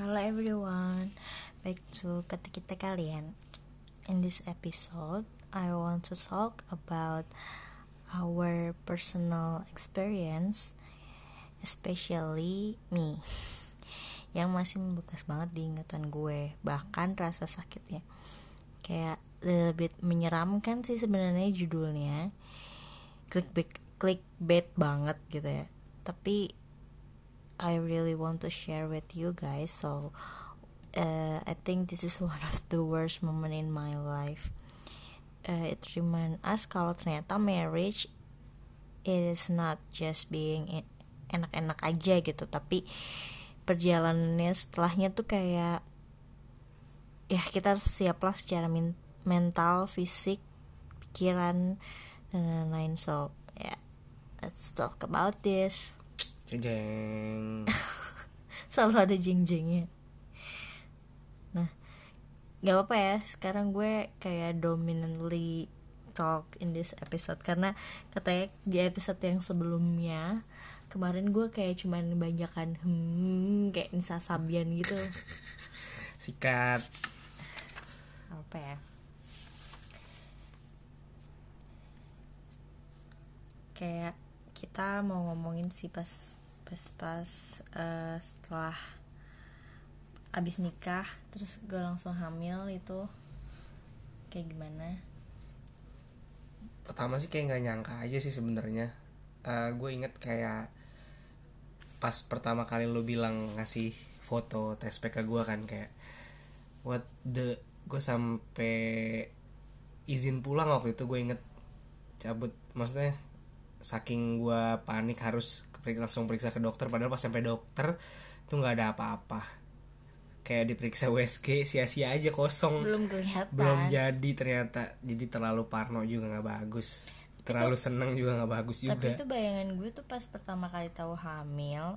Hello everyone, back to kata kita kalian. In this episode, I want to talk about our personal experience, especially me, yang masih membekas banget di ingatan gue, bahkan rasa sakitnya. Kayak lebih menyeramkan sih sebenarnya judulnya, clickbait, clickbait banget gitu ya. Tapi I really want to share with you guys. So uh, I think this is one of the worst moment in my life. Uh, it remind us kalau ternyata marriage it is not just being enak-enak aja gitu, tapi perjalanannya setelahnya tuh kayak ya kita harus siaplah secara mental, fisik, pikiran dan lain-lain. So yeah, let's talk about this. Jeng jeng. Selalu ada jeng jengnya. Nah, gak apa-apa ya. Sekarang gue kayak dominantly talk in this episode karena katanya di episode yang sebelumnya kemarin gue kayak cuman banyakan hmm kayak Nisa Sabian gitu. Sikat. Apa ya? Kayak kita mau ngomongin sih pas pas-pas uh, setelah abis nikah terus gue langsung hamil itu kayak gimana? Pertama sih kayak nggak nyangka aja sih sebenarnya. Uh, gue inget kayak pas pertama kali lo bilang ngasih foto tes PK gue kan kayak what the gue sampai izin pulang waktu itu gue inget cabut. Maksudnya saking gue panik harus langsung periksa ke dokter padahal pas sampai dokter tuh nggak ada apa-apa. Kayak diperiksa USG sia-sia aja kosong. Belum kelihatan. Belum jadi ternyata. Jadi terlalu parno juga nggak bagus. Terlalu itu, seneng juga nggak bagus juga. tapi itu bayangan gue tuh pas pertama kali tahu hamil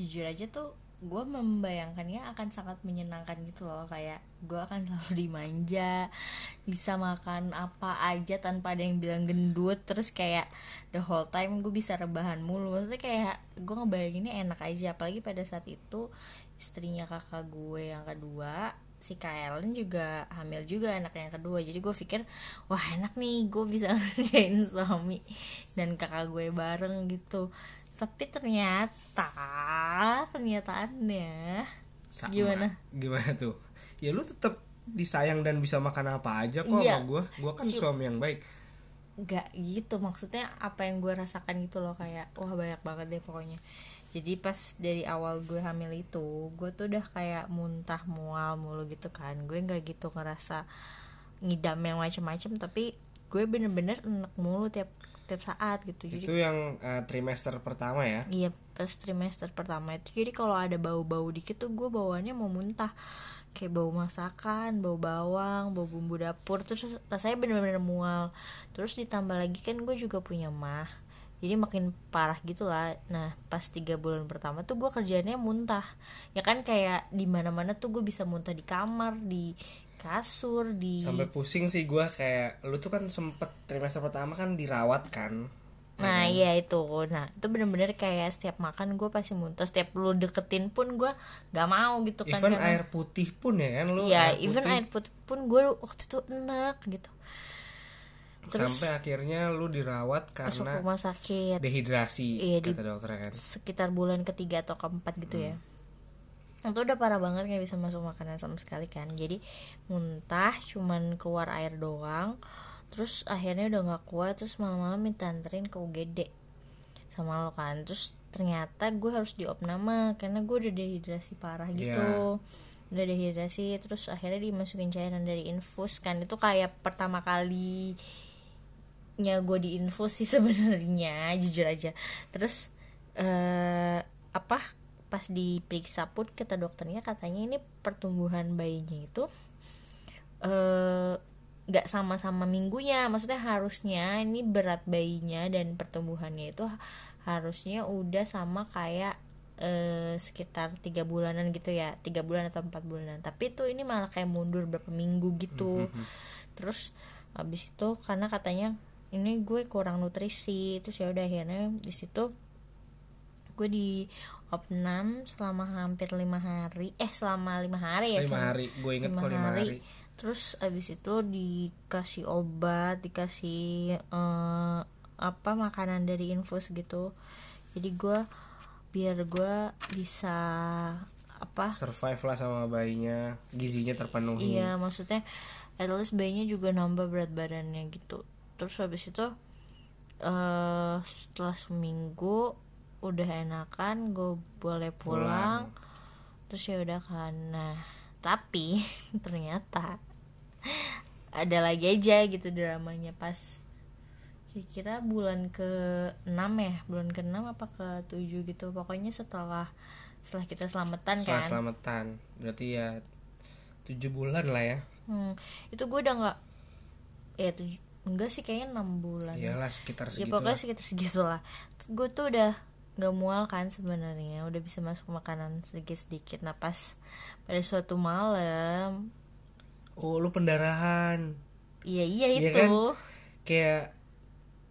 jujur aja tuh gue membayangkannya akan sangat menyenangkan gitu loh kayak gue akan selalu dimanja bisa makan apa aja tanpa ada yang bilang gendut terus kayak the whole time gue bisa rebahan mulu. Maksudnya kayak gue ngebayanginnya enak aja apalagi pada saat itu istrinya kakak gue yang kedua si Kaelen juga hamil juga anak yang kedua. Jadi gue pikir wah enak nih gue bisa ngerjain suami dan kakak gue bareng gitu tapi ternyata kenyataannya Sama. gimana? Gimana tuh? Ya lu tetap disayang dan bisa makan apa aja kok iya. sama gue gue kan si suami yang baik. Gak gitu maksudnya apa yang gue rasakan gitu loh kayak wah banyak banget deh pokoknya. Jadi pas dari awal gue hamil itu gue tuh udah kayak muntah mual mulu gitu kan. Gue nggak gitu ngerasa ngidam yang macem-macem tapi gue bener-bener enak mulu tiap setiap saat gitu. Jadi itu yang uh, trimester pertama ya? Iya pas trimester pertama itu. Jadi kalau ada bau-bau dikit tuh gue bawaannya mau muntah. Kayak bau masakan bau bawang bau bumbu dapur. Terus rasanya bener-bener mual. Terus ditambah lagi kan gue juga punya mah. Jadi makin parah gitu lah nah pas tiga bulan pertama tuh gue kerjanya muntah. Ya kan kayak di mana mana tuh gue bisa muntah di kamar di kasur di sampai pusing sih gue kayak lu tuh kan sempet trimester pertama kan dirawat kan? Nah iya itu. Nah itu bener-bener kayak setiap makan gue pasti muntah. Setiap lu deketin pun gue gak mau gitu kan even air putih pun ya kan lu iya air even air putih pun gue waktu itu enak gitu. Terus, sampai akhirnya lu dirawat karena masuk rumah sakit. dehidrasi iya, kata dokter kan? sekitar bulan ketiga atau keempat gitu ya. hmm. ya itu udah parah banget nggak bisa masuk makanan sama sekali kan. Jadi muntah cuman keluar air doang. Terus akhirnya udah nggak kuat terus malam-malam minta anterin ke UGD sama lo kan. Terus ternyata gue harus diopname karena gue udah dehidrasi parah gitu. Yeah. udah dehidrasi terus akhirnya dimasukin cairan dari infus kan. Itu kayak pertama kali nya gue diinfus sih sebenarnya jujur aja. Terus uh, apa pas diperiksa pun kata dokternya katanya ini pertumbuhan bayinya itu eh, nggak uh, sama-sama minggunya. Maksudnya harusnya ini berat bayinya dan pertumbuhannya itu harusnya udah sama kayak uh, sekitar tiga bulanan gitu ya tiga bulan atau empat bulanan. Tapi itu ini malah kayak mundur berapa minggu gitu. Mm-hmm. terus habis itu karena katanya ini gue kurang nutrisi. Terus ya udah akhirnya di situ gue di opnam selama hampir lima hari. Eh selama lima hari ya lima hari. Gue inget kok lima hari. terus abis itu dikasih obat dikasih eh, apa makanan dari infus gitu. Jadi gue biar gue bisa apa survive lah sama bayinya. Gizinya terpenuhi. Iya maksudnya at least bayinya juga nambah berat badannya gitu. Terus habis itu eh setelah seminggu udah enakan gue boleh pulang, terus ya udah kan. Nah tapi ternyata ada lagi aja gitu dramanya pas kira-kira bulan ke 6 ya bulan ke 6 apa ke 7 gitu. Pokoknya setelah setelah kita selamatan setelah kan. selamatan. Berarti ya tujuh bulan lah ya. Hmm, itu gue udah nggak ya tujuh enggak sih kayaknya enam bulan. Iyalah sekitar ya segitu pokoknya lah. sekitar segitu lah gue tuh udah nggak mual kan sebenarnya udah bisa masuk makanan sedikit sedikit nah pas pada suatu malam oh lu pendarahan. Iya iya Iya itu. kan? kayak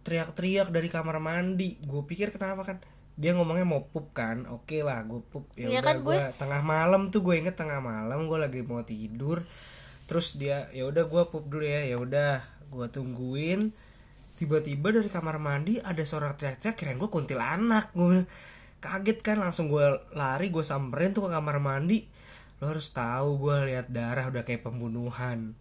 teriak-teriak dari kamar mandi. Gue pikir kenapa kan? Dia ngomongnya mau pup kan? Oke lah gue pup. Ya Iya udah kan, gue tengah malam tuh gue inget tengah malam gue lagi mau tidur. Terus dia ya udah gue pup dulu ya. Ya udah gue tungguin tiba-tiba dari kamar mandi ada suara teriak-teriak kirain gue kuntilanak. Gue kaget kan langsung gue lari gue samperin tuh ke kamar mandi. Lo harus tahu gue lihat darah udah kayak pembunuhan.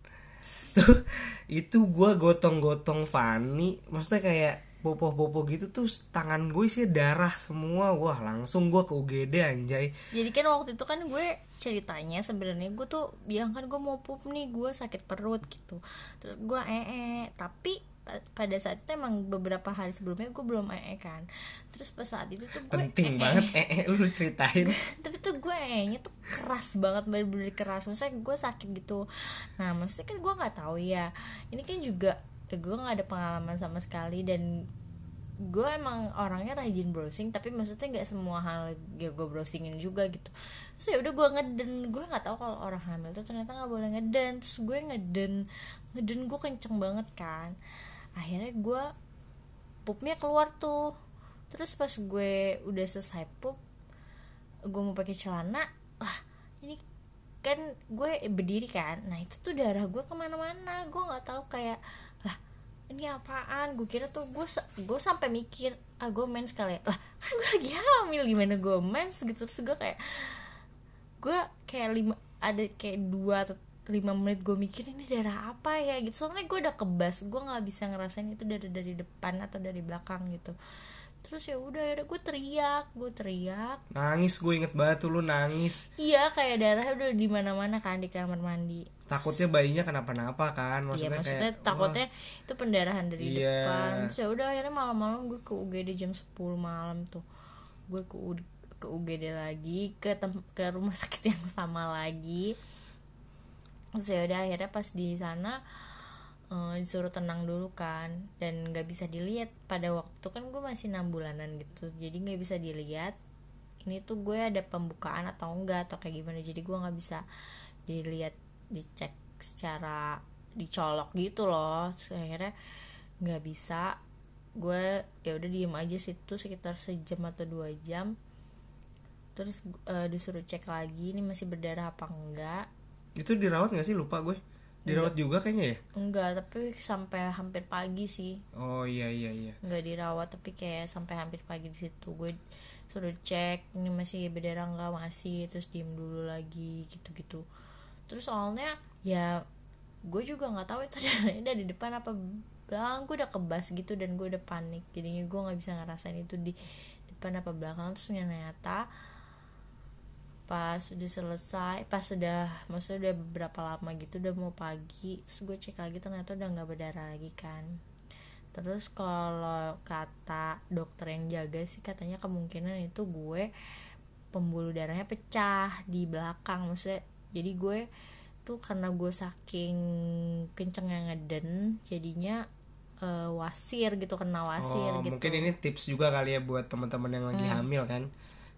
Tuh itu gue gotong-gotong Fanny. Maksudnya kayak popo-popo gitu tuh tangan gue sih darah semua. Wah langsung gue ke UGD anjay. Jadi kan waktu itu kan gue ceritanya sebenarnya gue tuh bilang kan gue mau pup nih gue sakit perut gitu. Terus gue ee -e. tapi pa- pada saat itu emang beberapa hari sebelumnya gue belum ee kan. Terus pas saat itu tuh gue penting ee. banget eh, eh lu ceritain. Tapi tuh gue nya tuh keras banget bener-bener keras. Maksudnya gue sakit gitu. Nah maksudnya kan gue nggak tahu ya. Ini kan juga eh, gue nggak ada pengalaman sama sekali dan gue emang orangnya rajin browsing tapi maksudnya nggak semua hal ya gue browsingin juga gitu. Terus ya udah gue ngeden gue nggak tahu kalau orang hamil tuh ternyata nggak boleh ngeden. Terus gue ngeden ngeden gue kenceng banget kan akhirnya gue pupnya keluar tuh. Terus pas gue udah selesai pup gue mau pakai celana lah ini kan gue berdiri kan? Nah itu tuh darah gue ke mana-mana. Gue nggak tahu kayak lah ini apaan? Gue kira tuh gue gue sampai mikir ah gue mens kali ya. Lah kan gue lagi hamil gimana gue mens? Gitu terus gue kayak gue kayak lima ada kayak dua atau lima menit gue mikir ini darah apa ya? Gitu. Soalnya gue udah kebas gue nggak bisa ngerasain itu dari dari depan atau dari belakang gitu. Terus ya udah ya gue teriak gue teriak. Nangis gue inget banget tuh lu nangis. Iya kayak darahnya udah di mana mana kan di kamar mandi. Takutnya bayinya kenapa-napa kan iya maksudnya maksudnya kayak takutnya itu pendarahan dari Iya. depan. Terus ya udah akhirnya malam-malam gue ke UGD jam 10 malam tuh. Gue ke ke UGD lagi ke tem- ke rumah sakit yang sama lagi terus ya udah akhirnya pas di sana eh, disuruh tenang dulu kan. Dan nggak bisa dilihat. Pada waktu kan gue masih enam bulanan gitu. Jadi nggak bisa dilihat ini tuh gue ada pembukaan atau enggak atau kayak gimana. Jadi gue nggak bisa dilihat dicek secara dicolok gitu loh. Terus akhirnya nggak bisa. Gue ya udah diem aja situ sekitar sejam atau dua jam. Terus eh, disuruh cek lagi ini masih berdarah apa enggak itu dirawat gak sih? Lupa gue. Dirawat juga kayaknya ya? Enggak tapi sampai hampir pagi sih. Oh iya iya iya. Nggak dirawat tapi kayak sampai hampir pagi di situ. Gue suruh cek ini masih berdarah nggak? Masih. Terus diem dulu lagi gitu-gitu. Terus soalnya ya gue juga nggak tahu itu darahnya dari depan apa belakang. Gue udah kebas gitu dan gue udah panik. Jadinya gue nggak bisa ngerasain itu di depan apa belakang. Terus ternyata pas sudah selesai pas sudah maksudnya udah beberapa lama gitu udah mau pagi terus gue cek lagi ternyata udah nggak berdarah lagi kan. Terus kalau kata dokter yang jaga sih katanya kemungkinan itu gue pembuluh darahnya pecah di belakang maksudnya jadi gue tuh karena gue saking kencengnya ngeden jadinya eh, wasir gitu kena wasir oh gitu. mungkin ini tips juga kali ya buat teman-teman yang lagi hamil kan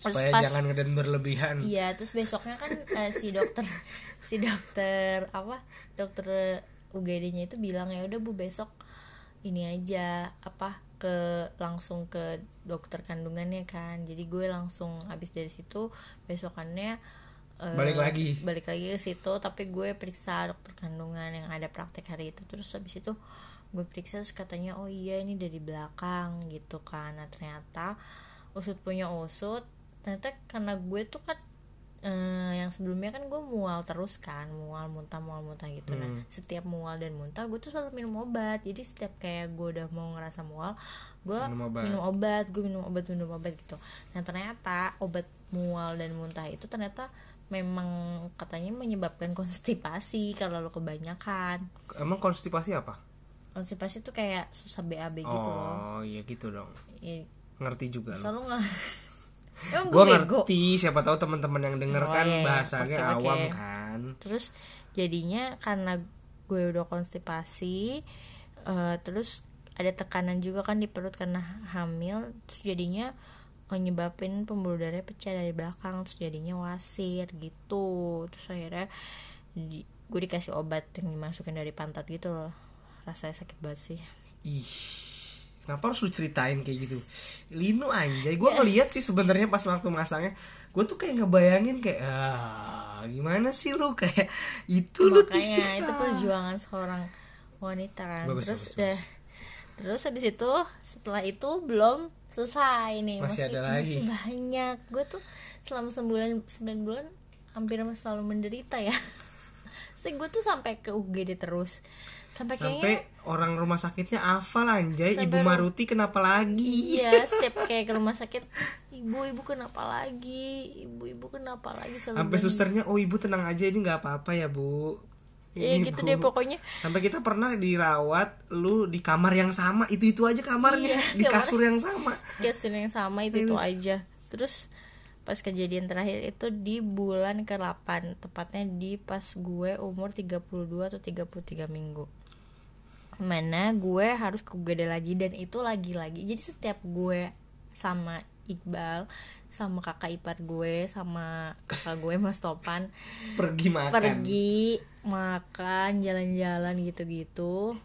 Terus supaya pas- jangan ngeden berlebihan Iya, terus besoknya kan eh, si dokter si dokter apa? Dokter UGD-nya itu bilang ya udah Bu besok ini aja apa ke langsung ke dokter kandungannya kan jadi gue langsung abis dari situ besokannya eh, Balik lagi. balik lagi ke situ tapi gue periksa dokter kandungan yang ada praktek hari itu terus habis itu gue periksa terus katanya oh iya ini dari belakang gitu kan nah ternyata usut punya usut ternyata karena gue tuh kan eh, yang sebelumnya kan gue mual terus kan mual muntah mual muntah gitu. Nah setiap mual dan muntah gue tuh selalu minum obat. Jadi setiap kayak gue udah mau ngerasa mual gue Minum obat. minum obat gue minum obat minum obat gitu. Nah ternyata obat mual dan muntah itu ternyata memang katanya menyebabkan konstipasi kalau lo kebanyakan. Emang konstipasi apa? Konstipasi tuh kayak susah BAB gitu loh. oh iya gitu dong. Ya, ngerti juga selalu nggak gue ngerti siapa tahu teman-teman yang denger Oh, kan iya, bahasanya oke. awam kan. Terus jadinya karena gue udah konstipasi eh, terus ada tekanan juga kan di perut karena hamil terus jadinya menyebabin pembuluh darah pecah dari belakang terus jadinya wasir gitu. Terus akhirnya di- gue dikasih obat yang dimasukin dari pantat gitu loh. Rasanya sakit banget sih. Ih kenapa harus lu ceritain kayak gitu? Lino anjay. Gue ngeliat sih sebenarnya pas waktu masangnya gue tuh kayak ngebayangin kayak ah gimana sih lu? Kayak itu lu makanya itu perjuangan seorang wanita kan. Bagus, terus bagus, udah terus habis itu setelah itu belum selesai nih. Masih ada lagi. masih banyak. Gue tuh selama sebulan sembilan bulan hampir selalu menderita ya. Terus gue tuh sampai ke UGD terus sampai kayaknya sampai orang rumah sakitnya hafal anjay. Ibu ru- Maruti kenapa lagi? Iya setiap kayak ke rumah sakit ibu ibu kenapa lagi? Ibu ibu kenapa lagi? Sampai susternya oh ibu tenang aja ini nggak apa-apa ya bu. Iya gitu Bu." deh pokoknya. Sampai kita pernah dirawat lu di kamar yang sama itu itu aja kamarnya Iya, di kamar- kasur yang sama. Kesin yang sama itu itu aja. Terus pas kejadian terakhir itu di bulan ke-8 tepatnya di pas gue umur 32 atau 33 minggu mana gue harus ke UGD lagi dan itu lagi-lagi. Jadi setiap gue sama Iqbal sama kakak ipar gue sama kakak gue Mas Topan pergi makan. pergi makan jalan-jalan gitu-gitu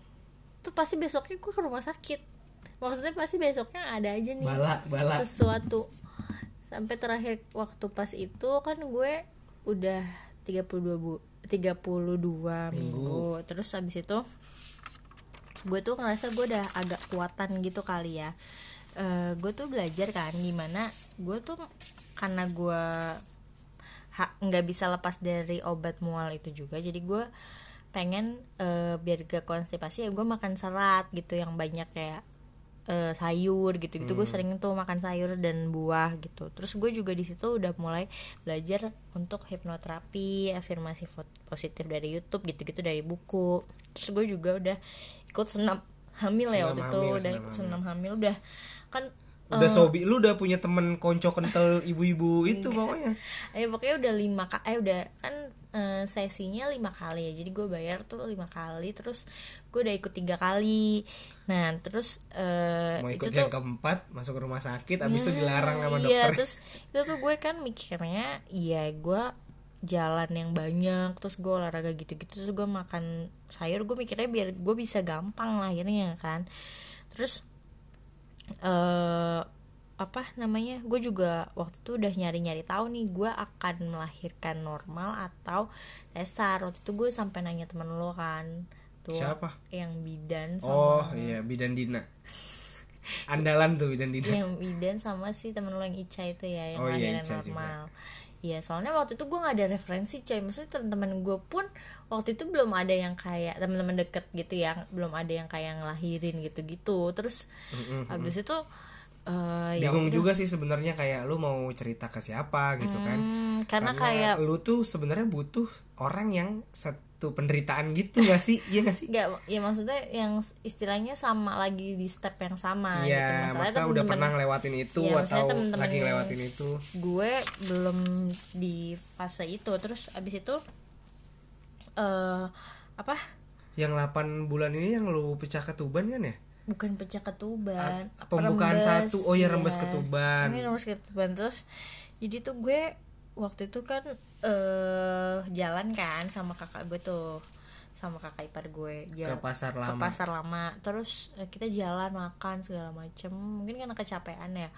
tuh pasti besoknya gue ke rumah sakit. Maksudnya pasti besoknya ada aja nih bala bala. sesuatu. Sampai terakhir waktu pas itu kan gue udah 32 bu 32 minggu. terus habis itu gue tuh ngerasa gue udah agak kuatan gitu kali ya. Eh, gue tuh belajar kan gimana gue tuh karena gue nggak bisa lepas dari obat mual itu juga jadi gue pengen eh, biar gak konstipasi ya gue makan serat gitu yang banyak kayak eh, sayur gitu gitu gue sering tuh makan sayur dan buah gitu. Terus gue juga di situ udah mulai belajar untuk hipnoterapi afirmasi positif dari YouTube gitu-gitu dari buku. Terus gue juga udah ikut senam hamil ya Senam waktu itu hamil, udah senam ikut senam hamil. Udah kan udah sobi lu udah punya temen konco kental ibu-ibu itu pokoknya? Eh pokoknya udah lima kali eh udah kan eh, sesinya lima kali ya. Jadi gue bayar tuh lima kali terus gue udah ikut tiga kali. Nah terus eh, mau itu ikut tuh yang keempat masuk ke rumah sakit abis itu dilarang sama iya dokter. terus itu tuh gue kan mikirnya iya gue jalan yang banyak terus gue olahraga gitu-gitu terus gue makan sayur gue mikirnya biar gue bisa gampang lahirnya kan. Terus eh apa namanya gue juga waktu itu udah nyari-nyari tahu nih gue akan melahirkan normal atau sesar waktu itu gue sampai nanya temen lo kan tuh Siapa? yang bidan sama oh iya bidan dina. Andalan tuh bidan dina. Yang bidan sama si temen lo yang Ica itu ya yang Oh iya, Ica Iya soalnya waktu itu gue gak ada referensi coy. Maksudnya teman-teman gue pun Waktu itu belum ada yang kayak teman-teman deket gitu ya Belum ada yang kayak ngelahirin gitu-gitu. Terus habis itu ya bingung udah. juga sih sebenarnya kayak lu mau cerita ke siapa gitu kan. Hmm, Karena, kayak lu tuh sebenarnya butuh orang yang satu penderitaan gitu gak sih iya gak sih Gak, ya maksudnya yang istilahnya sama lagi di step yang sama gitu Iya, Masalahnya maksudnya udah temen-temen pernah ngelewatin itu maksudnya atau temen-temen lagi ngelewatin itu. gue belum di fase itu terus abis itu eh apa Yang 8 bulan ini yang lu pecah ketuban kan ya? bukan pecah ketuban Ah, pembukaan rembes, satu. Oh iya. rembes ketuban. ini rembes ketuban terus jadi tuh gue waktu itu kan eh jalan kan sama kakak gue tuh sama kakak ipar gue. Ke jalan pasar ke lama. pasar lama. Terus eh, kita jalan makan segala macem. Mungkin karena kecapean ya.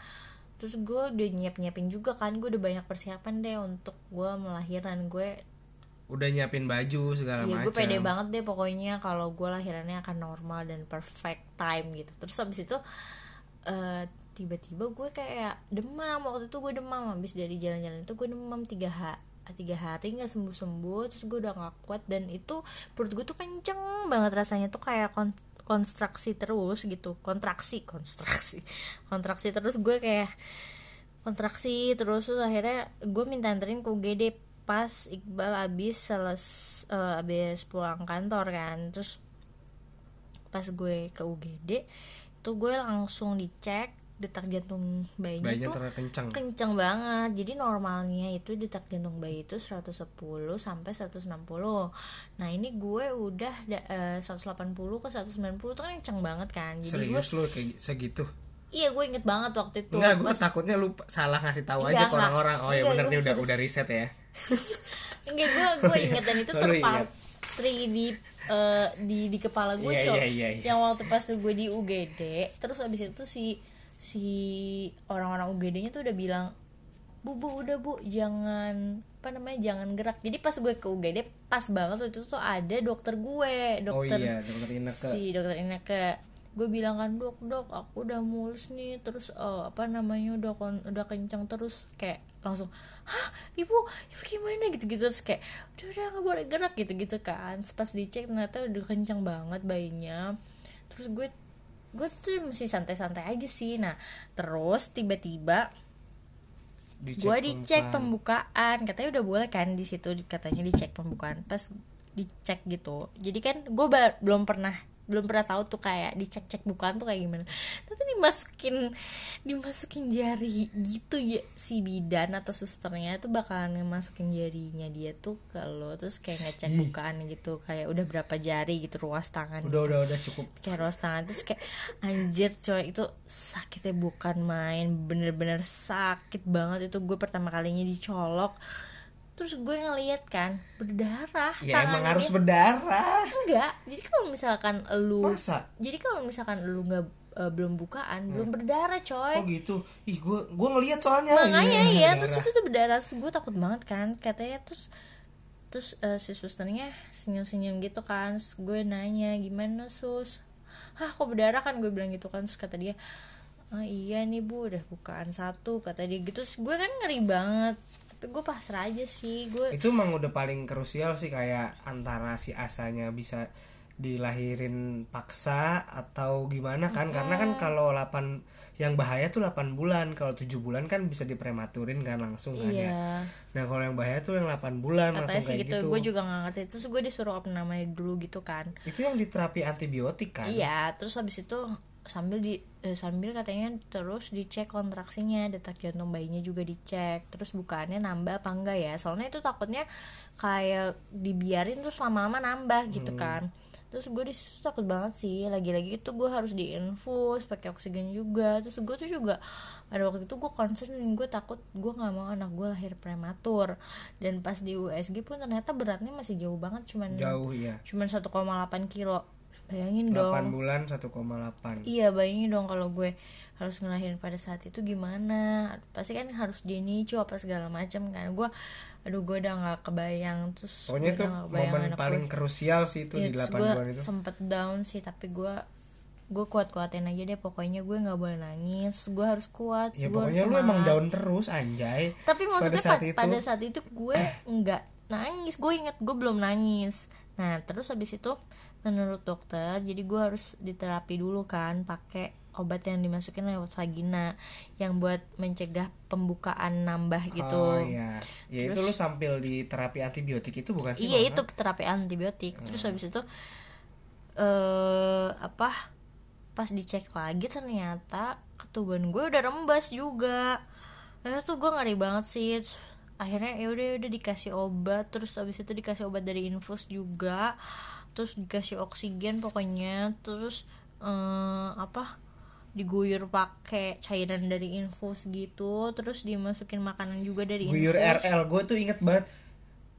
Terus gue udah nyiap nyiapin juga kan gue udah banyak persiapan deh untuk gue melahiran. Gue udah nyiapin baju segala Iya macam gue pede banget deh pokoknya kalau gue lahirannya akan normal dan perfect time gitu. Terus habis itu eh, tiba-tiba gue kayak demam. Waktu itu gue demam. Habis dari jalan-jalan itu gue demam tiga ha tiga hari nggak sembuh sembuh terus gue udah gak kuat dan itu perut gue tuh kenceng banget rasanya tuh kayak kon konstruksi terus gitu kontraksi konstruksi kontraksi terus gue kayak kontraksi terus terus akhirnya gue minta anterin ke UGD pas Iqbal abis seles eh, abis pulang kantor kan terus pas gue ke UGD tuh gue langsung dicek detak jantung bayinya, bayinya tuh kencang kenceng. banget. Jadi normalnya itu detak jantung bayi itu 110 sampai 160 nah ini gue udah da- eh, 180 ke 190 itu kan kenceng banget kan. Jadi gue serius lu kayak segitu? Iya gue inget banget waktu itu. Enggak, gue Pas- takutnya lu salah ngasih tahu Enggak, aja ke orang-orang. Oh ya Enggak, bener gue nih udah udah riset ya. Enggak gue gue inget dan itu terpatri di eh, di di kepala gue Iya, cok. iya, iya, iya. yang waktu pas gue di UGD terus abis itu si si orang-orang UGD-nya tuh udah bilang bu bu udah bu jangan apa namanya jangan gerak. Jadi pas gue ke UGD pas banget waktu itu tuh ada dokter gue Oh dokter iya, dokter Ineke. si dokter Ineke gue bilang kan dok dok aku udah mulus nih terus eh, apa namanya udah kon- udah kencang terus kayak langsung hah ibu ibu gimana? Gitu gitu terus kayak udah udah nggak boleh gerak gitu gitu kan. Pas dicek ternyata udah kencang banget bayinya. Terus gue gue tuh masih santai-santai aja sih. Nah terus tiba-tiba gue dicek pembukaan. pembukaan. Katanya udah boleh kan di situ katanya dicek pembukaan. Pas dicek gitu. Jadi kan gue belum pernah belum pernah tahu tuh kayak dicek cek bukaan tuh kayak gimana. Nanti dimasukin dimasukin jari gitu ya si bidan atau susternya tuh bakalan masukin jarinya dia tuh kalau terus kayak ngecek bukaan gitu kayak udah berapa jari gitu ruas tangan Udah udah udah cukup. kayak ruas tangan terus kayak anjir coy itu sakitnya bukan main bener-bener sakit banget. Itu gue pertama kalinya dicolok terus gue ngeliat kan berdarah Ya emang harus dia. berdarah. enggak jadi kalau misalkan lu Masa? jadi kalau misalkan lu nggak eh, belum bukaan belum berdarah coy Oh gitu. Ih, gua gua ngelihat soalnya. makanya Iya, ya berdarah. terus itu tuh berdarah terus gue takut banget kan katanya terus terus eh, si susternya senyum-senyum gitu kan Terus gue nanya gimana sus hah kok berdarah kan gue bilang gitu kan terus kata dia ah iya nih bu udah bukaan satu kata dia gitu terus gue kan ngeri banget tapi gue pasrah aja sih gue Itu emang udah paling krusial sih kayak antara si asanya bisa dilahirin paksa atau gimana kan? Karena kan kalau 8 yang bahaya tuh 8 bulan, kalau 7 bulan kan bisa diprematurin kan langsung kan ya. iya Nah, kalau yang bahaya tuh yang 8 bulan katanya langsung sih kayak gitu, gitu. gue juga gak ngerti terus gue disuruh apa namanya dulu gitu kan Itu yang diterapi antibiotik kan? Iya, terus habis itu sambil di sambil katanya terus dicek kontraksinya, detak jantung bayinya juga dicek. Terus bukaannya nambah apa enggak ya? Soalnya itu takutnya kayak dibiarin terus lama-lama nambah gitu kan. Terus gue di situ takut banget sih. Lagi-lagi itu gue harus diinfus pakai oksigen juga. Terus gue tuh juga pada waktu itu gue concern dan gue takut gue nggak mau anak gue lahir prematur. Dan pas di USG pun ternyata beratnya masih jauh banget, cuman Jauh ya. cuman 1,8 kilo. Bayangin 8 dong. bulan 1,8. Iya bayangin dong kalau gue harus ngelahirin pada saat itu gimana Pasti kan harus dinicu apa segala macam kan Gue aduh gue udah nggak kebayang Terus Pokoknya itu momen paling gue. krusial sih itu Iya, di terus 8 gue bulan itu. sempet down sih Tapi gue gue kuat-kuatin aja deh Pokoknya gue nggak boleh nangis Gue harus kuat Ya gue pokoknya harus lu emang down terus anjay. Tapi maksudnya pada saat, itu- pada saat itu gue nggak nangis gue inget gue belum nangis nah terus habis itu menurut dokter jadi gue harus diterapi dulu kan pakai obat yang dimasukin lewat vagina yang buat mencegah pembukaan nambah gitu Oh iya. Ya itu lu sambil di terapi antibiotik itu bukan sih? iya itu terapi antibiotik terus Hmm. habis itu eh apa pas dicek lagi ternyata ketuban gue udah rembas juga Ternyata tuh gue ngeri banget sih Terus akhirnya ya udah udah dikasih obat terus habis itu dikasih obat dari infus juga terus dikasih oksigen pokoknya terus eh apa diguyur pakai cairan dari infus gitu terus dimasukin makanan juga dari Guyur infus. RL gue tuh inget banget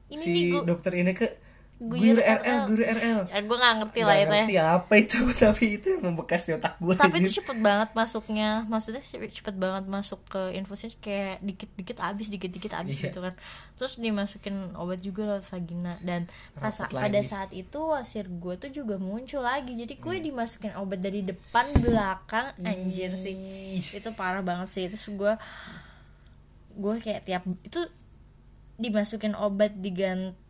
Ini si nih gua- dokter ini ke Guyur RL, guyur RL. ya gue nggak ngerti lah Nggak itu ya. ngerti apa itu tapi itu yang membekas di otak gue tapi itu cepet banget masuknya. Maksudnya cepet cepet banget masuk ke infusnya kayak dikit dikit abis dikit dikit abis Iya. gitu kan. Terus dimasukin obat juga lewat vagina. Dan pas pada saat itu wasir gue tuh juga muncul lagi. Jadi gue Iya. dimasukin obat dari depan belakang. Anjir sih. Itu parah banget sih. Terus gue gue kayak tiap itu dimasukin obat diganti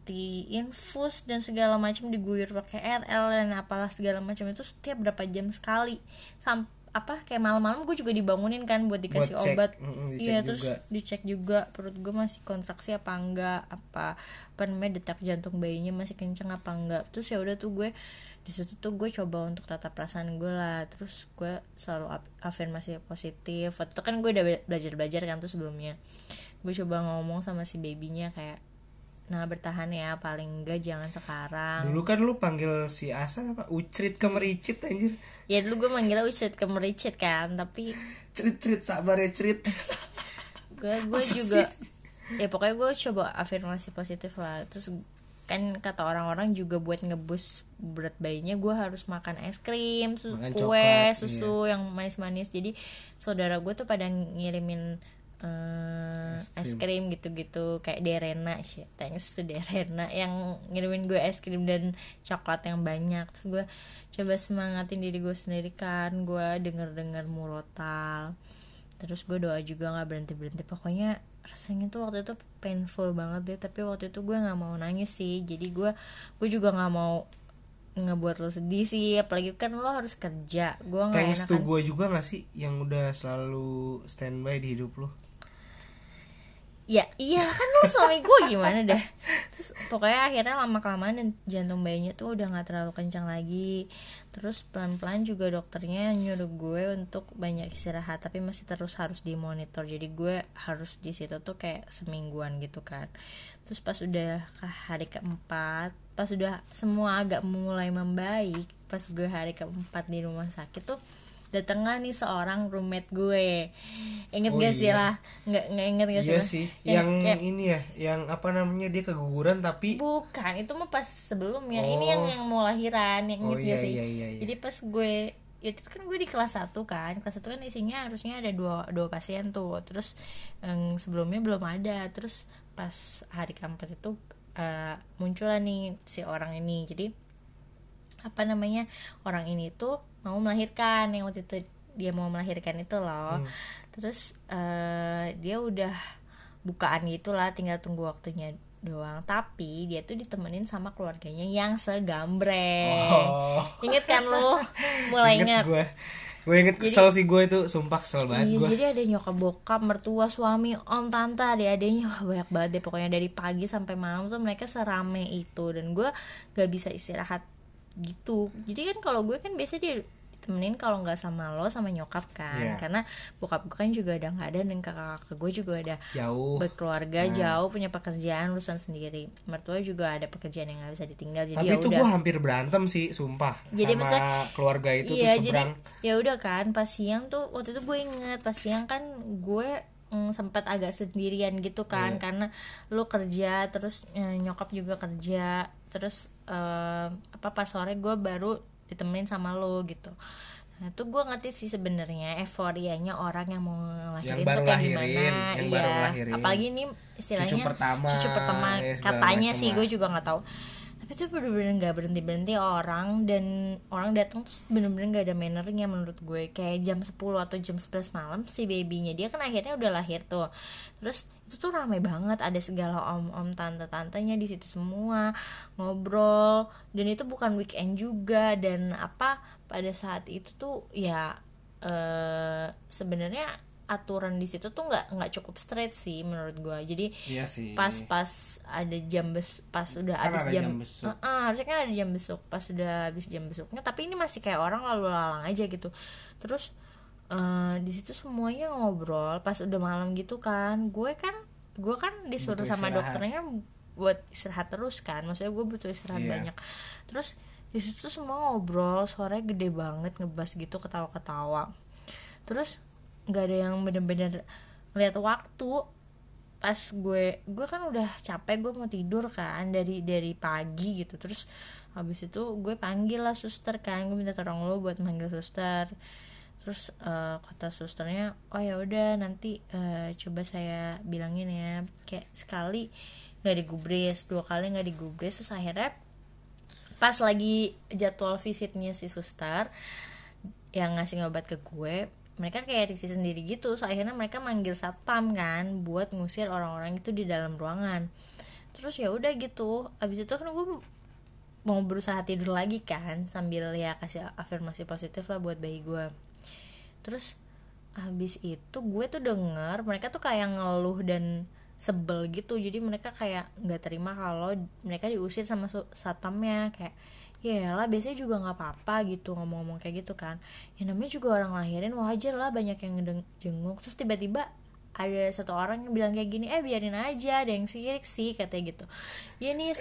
infus dan segala macam diguyur pakai RL dan apalah segala macam itu setiap berapa jam sekali. Sam apa kayak malam-malam gue juga dibangunin kan buat dikasih Buat cek, obat. Dicek iya terus juga. dicek juga perut gue masih kontraksi apa enggak apa apa namanya detak jantung bayinya masih kenceng apa enggak. Terus ya udah tuh gue di situ tuh gue coba untuk tata perasaan gue lah. Terus gue selalu afirmasi positif. Waktu itu kan gue udah belajar belajar kan tuh sebelumnya. Gue coba ngomong sama si babynya kayak nah bertahan ya paling enggak jangan sekarang. Dulu kan lu panggil si Asa apa? Ucrit ke mericit anjir. Ya dulu gue manggilnya ucit ke mericit kan tapi cerit cerit sabar ya cerit gue gue juga ya pokoknya gue coba afirmasi positif lah. Terus kan kata orang-orang juga buat ngebus berat bayinya gue harus makan es krim su- Makan kue coklat, susu yang manis-manis. Jadi saudara gue tuh pada ngirimin eh, es krim gitu-gitu kayak Derena shit, thanks to Derena yang ngirimin gue es krim dan coklat yang banyak. Terus gue coba semangatin diri gue sendiri kan. Gue denger-denger murotal. Terus gue doa juga nggak berhenti berhenti pokoknya rasanya tuh waktu itu painful banget deh. Tapi waktu itu gue nggak mau nangis sih. Jadi gue gue juga nggak mau ngebuat lo sedih sih. Apalagi kan lo harus kerja. Gue nggak thanks enak to gue juga gak sih yang udah selalu standby di hidup lu ya iya kan lo suami gue gimana dah terus pokoknya akhirnya lama kelamaan dan jantung bayinya tuh udah nggak terlalu kencang lagi. Terus pelan pelan juga dokternya nyuruh gue untuk banyak istirahat tapi masih terus harus dimonitor. Jadi gue harus di situ tuh kayak semingguan gitu kan. Terus pas udah ke hari keempat pas udah semua agak mulai membaik pas gue hari keempat di rumah sakit tuh datenglah nih seorang roommate gue inget Oh gak sih iya. lah nggak nggak inget gak sih iya lah? sih Yang yang ini ya yang apa namanya dia keguguran tapi bukan itu mah pas sebelumnya ini yang Oh. yang mau lahiran yang Oh, inget iya, gak sih iya, iya, iya. jadi pas gue ya itu kan gue di kelas 1 kan kelas 1 kan isinya harusnya ada dua dua pasien tuh terus yang sebelumnya belum ada terus pas hari keempat itu eh, muncul nih si orang ini jadi apa namanya orang ini tuh mau melahirkan yang waktu itu dia mau melahirkan itu loh. Terus eh, dia udah bukaan gitulah tinggal tunggu waktunya doang. Tapi dia tuh ditemenin sama keluarganya yang segambreng Oh. inget kan lo mulai inget, gue gue inget kesel sih gue itu sumpah kesel banget Iya, gue jadi ada nyokap bokap, mertua, suami, om, tante, adik-adiknya. Wah, banyak banget deh pokoknya dari pagi sampai malam tuh mereka serame itu. Dan gue gak bisa istirahat gitu. Jadi kan kalau gue kan biasanya dia ditemenin kalau nggak sama lo sama nyokap kan, Iya. karena bokap gue kan juga udah nggak ada dan kakak-kakak gue juga ada jauh berkeluarga Nah. jauh punya pekerjaan urusan sendiri. Mertua juga ada pekerjaan yang nggak bisa ditinggal jadi tapi ya itu udah. gue hampir berantem sih sumpah Jadi sama maksudnya- keluarga itu iya tuh jadi ya udah kan pas siang tuh waktu itu gue inget pas siang kan gue mm, sempat agak sendirian gitu kan Iya. karena lu kerja terus eh, nyokap juga kerja terus eh, apa pas sore gue baru ditemenin sama lo gitu. Nah itu gue ngerti sih sebenarnya euforianya orang yang mau ngelahirin Yang baru tuh kayak lahirin, gimana yang iya. baru apalagi ini istilahnya Cucu pertama, cucu pertama. ya, katanya sih gue juga nggak tahu tapi itu bener-bener nggak berhenti berhenti orang dan orang datang terus bener-bener nggak ada mannernya menurut gue. Kayak jam 10 atau jam 11 malam si babynya. Dia kan akhirnya udah lahir tuh. Terus itu tuh ramai banget. Ada segala om-om tante-tantenya di situ semua ngobrol. Dan itu bukan weekend juga. Dan apa pada saat itu tuh ya eh sebenarnya aturan di situ tuh nggak nggak cukup straight sih menurut gue jadi iya sih. pas-pas ada jam bes pas udah Kan habis jam, jam besuk. Heeh, harusnya kan ada jam besuk pas udah habis jam besuknya tapi ini masih kayak orang lalu lalang aja gitu. Terus eh, di situ semuanya ngobrol pas udah malam gitu kan. Gue kan gue kan disuruh Butuh sama istirahat. dokternya buat istirahat terus kan. Maksudnya gue butuh istirahat Iya. banyak. Terus di situ semua ngobrol suaranya gede banget ngebas gitu ketawa-ketawa. Terus nggak ada yang bener-bener lihat waktu. Pas gue gue kan udah capek gue mau tidur kan dari dari pagi gitu. Terus habis itu gue panggil lah suster kan gue minta tolong lo buat manggil suster. Terus uh, kata susternya oh ya udah nanti uh, coba saya bilangin ya. Kayak sekali nggak digubris dua kali nggak digubris terus akhirnya pas lagi jadwal visitnya si suster yang ngasih obat ke gue mereka kayak risih sendiri gitu. So akhirnya mereka manggil satpam kan buat ngusir orang-orang itu di dalam ruangan. Terus ya udah gitu. Abis itu kan gue mau berusaha tidur lagi kan sambil ya kasih afirmasi positif lah buat bayi gue terus habis itu gue tuh denger mereka tuh kayak ngeluh dan sebel gitu. Jadi mereka kayak nggak terima kalau mereka diusir sama satpamnya. Kayak ya lah biasanya juga nggak apa-apa gitu ngomong-ngomong kayak gitu kan. Ya namanya juga orang lahirin wajar lah banyak yang jenguk. Terus tiba-tiba ada satu orang yang bilang kayak gini eh biarin aja ada yang sirik sih katanya gitu. Ya nih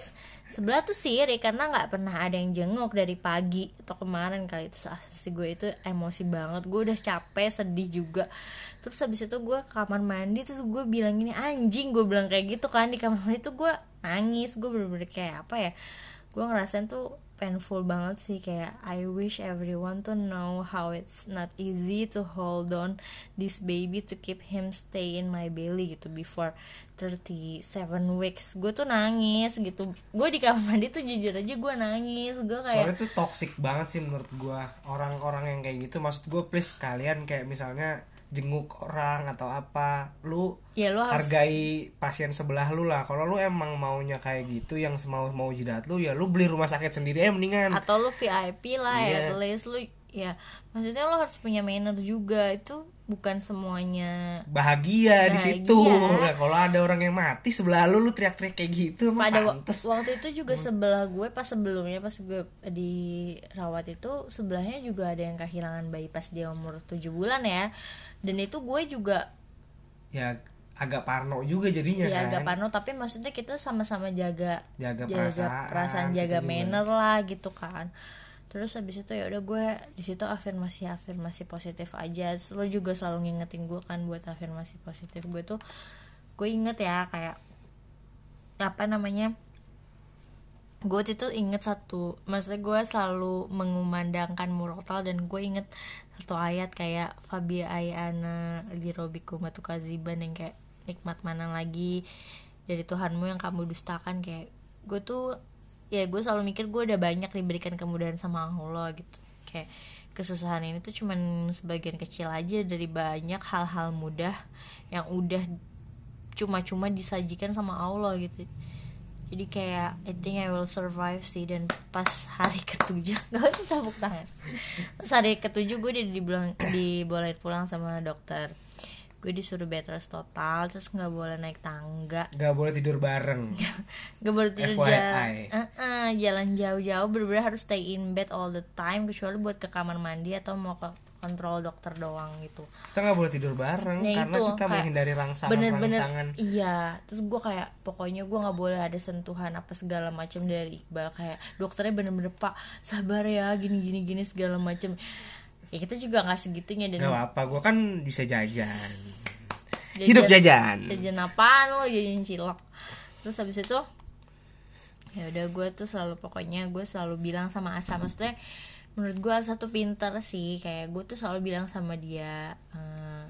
sebelah tuh sirik karena nggak pernah ada yang jenguk dari pagi atau kemarin kali itu. Asasi gue itu emosi banget gue udah capek sedih juga. Terus habis itu gue ke kamar mandi terus gue bilang gini anjing gue bilang kayak gitu kan di kamar mandi tuh gue nangis gue bener-bener kayak apa ya gue ngerasain tuh painful banget sih kayak I wish everyone to know how it's not easy to hold on this baby to keep him stay in my belly gitu before 37 weeks. Gue tuh nangis gitu. Gue di kamar mandi tuh jujur aja gue nangis. Gue kayak soalnya tuh toxic banget sih menurut gue orang-orang yang kayak gitu maksud gue please kalian kayak misalnya jenguk orang atau apa lu ya lu harus... hargai pasien sebelah lu lah kalau lu emang maunya kayak gitu yang mau mau jidat lu ya lu beli rumah sakit sendiri ya mendingan atau lu VIP lah yeah. ya least lu ya maksudnya lu harus punya manner juga itu bukan semuanya bahagia, bahagia. di situ nah, kalau ada orang yang mati sebelah lu lu teriak-teriak kayak gitu pada pantes. waktu itu juga sebelah gue pas sebelumnya pas gue di rawat itu sebelahnya juga ada yang kehilangan bayi pas dia umur 7 bulan ya dan itu gue juga ya agak parno juga jadinya ya, kan. agak parno tapi maksudnya kita sama-sama jaga jaga jaga perasaan, perasaan jaga manner juga. lah gitu kan. Terus habis itu ya udah gue di situ afirmasi afirmasi positif aja. Lo juga selalu ngingetin gue kan buat afirmasi positif. Gue tuh gue inget ya kayak apa namanya gue itu inget satu maksudnya gue selalu mengumandangkan murotal dan gue inget satu ayat kayak Fabia Ayana di Robiku Matu Kaziban yang kayak nikmat mana lagi dari Tuhanmu yang kamu dustakan? Kayak gue tuh ya gue selalu mikir gue udah banyak diberikan kemudahan sama Allah gitu. Kayak kesusahan ini tuh cuman sebagian kecil aja dari banyak hal-hal mudah yang udah cuma-cuma disajikan sama Allah gitu jadi kayak I think I will survive sih. Dan pas hari ketujuh gak usah tepuk tangan. Pas hari ketujuh gue udah dibilang dibolehin pulang sama dokter. Gue disuruh bed rest total terus nggak boleh naik tangga. Nggak boleh tidur bareng. Nggak boleh tidur jalan uh -uh, jalan jauh-jauh. Bener-bener harus stay in bed all the time kecuali buat ke kamar mandi atau mau ke kontrol dokter doang gitu. Kita nggak boleh tidur bareng nah, karena itu, kita menghindari rangsangan bener-bener rangsangan. iya. Terus gue kayak pokoknya gue nggak boleh ada sentuhan apa segala macam dari iqbal. Kayak dokternya bener-bener pak sabar ya gini gini gini segala macam ya kita juga nggak segitunya dan nggak apa gue kan bisa jajan. jajan hidup jajan. jajan apaan lo jajan cilok. Terus habis itu ya udah gue tuh selalu pokoknya gue selalu bilang sama Asa. Maksudnya menurut gue satu pinter sih. Kayak gue tuh selalu bilang sama dia uh,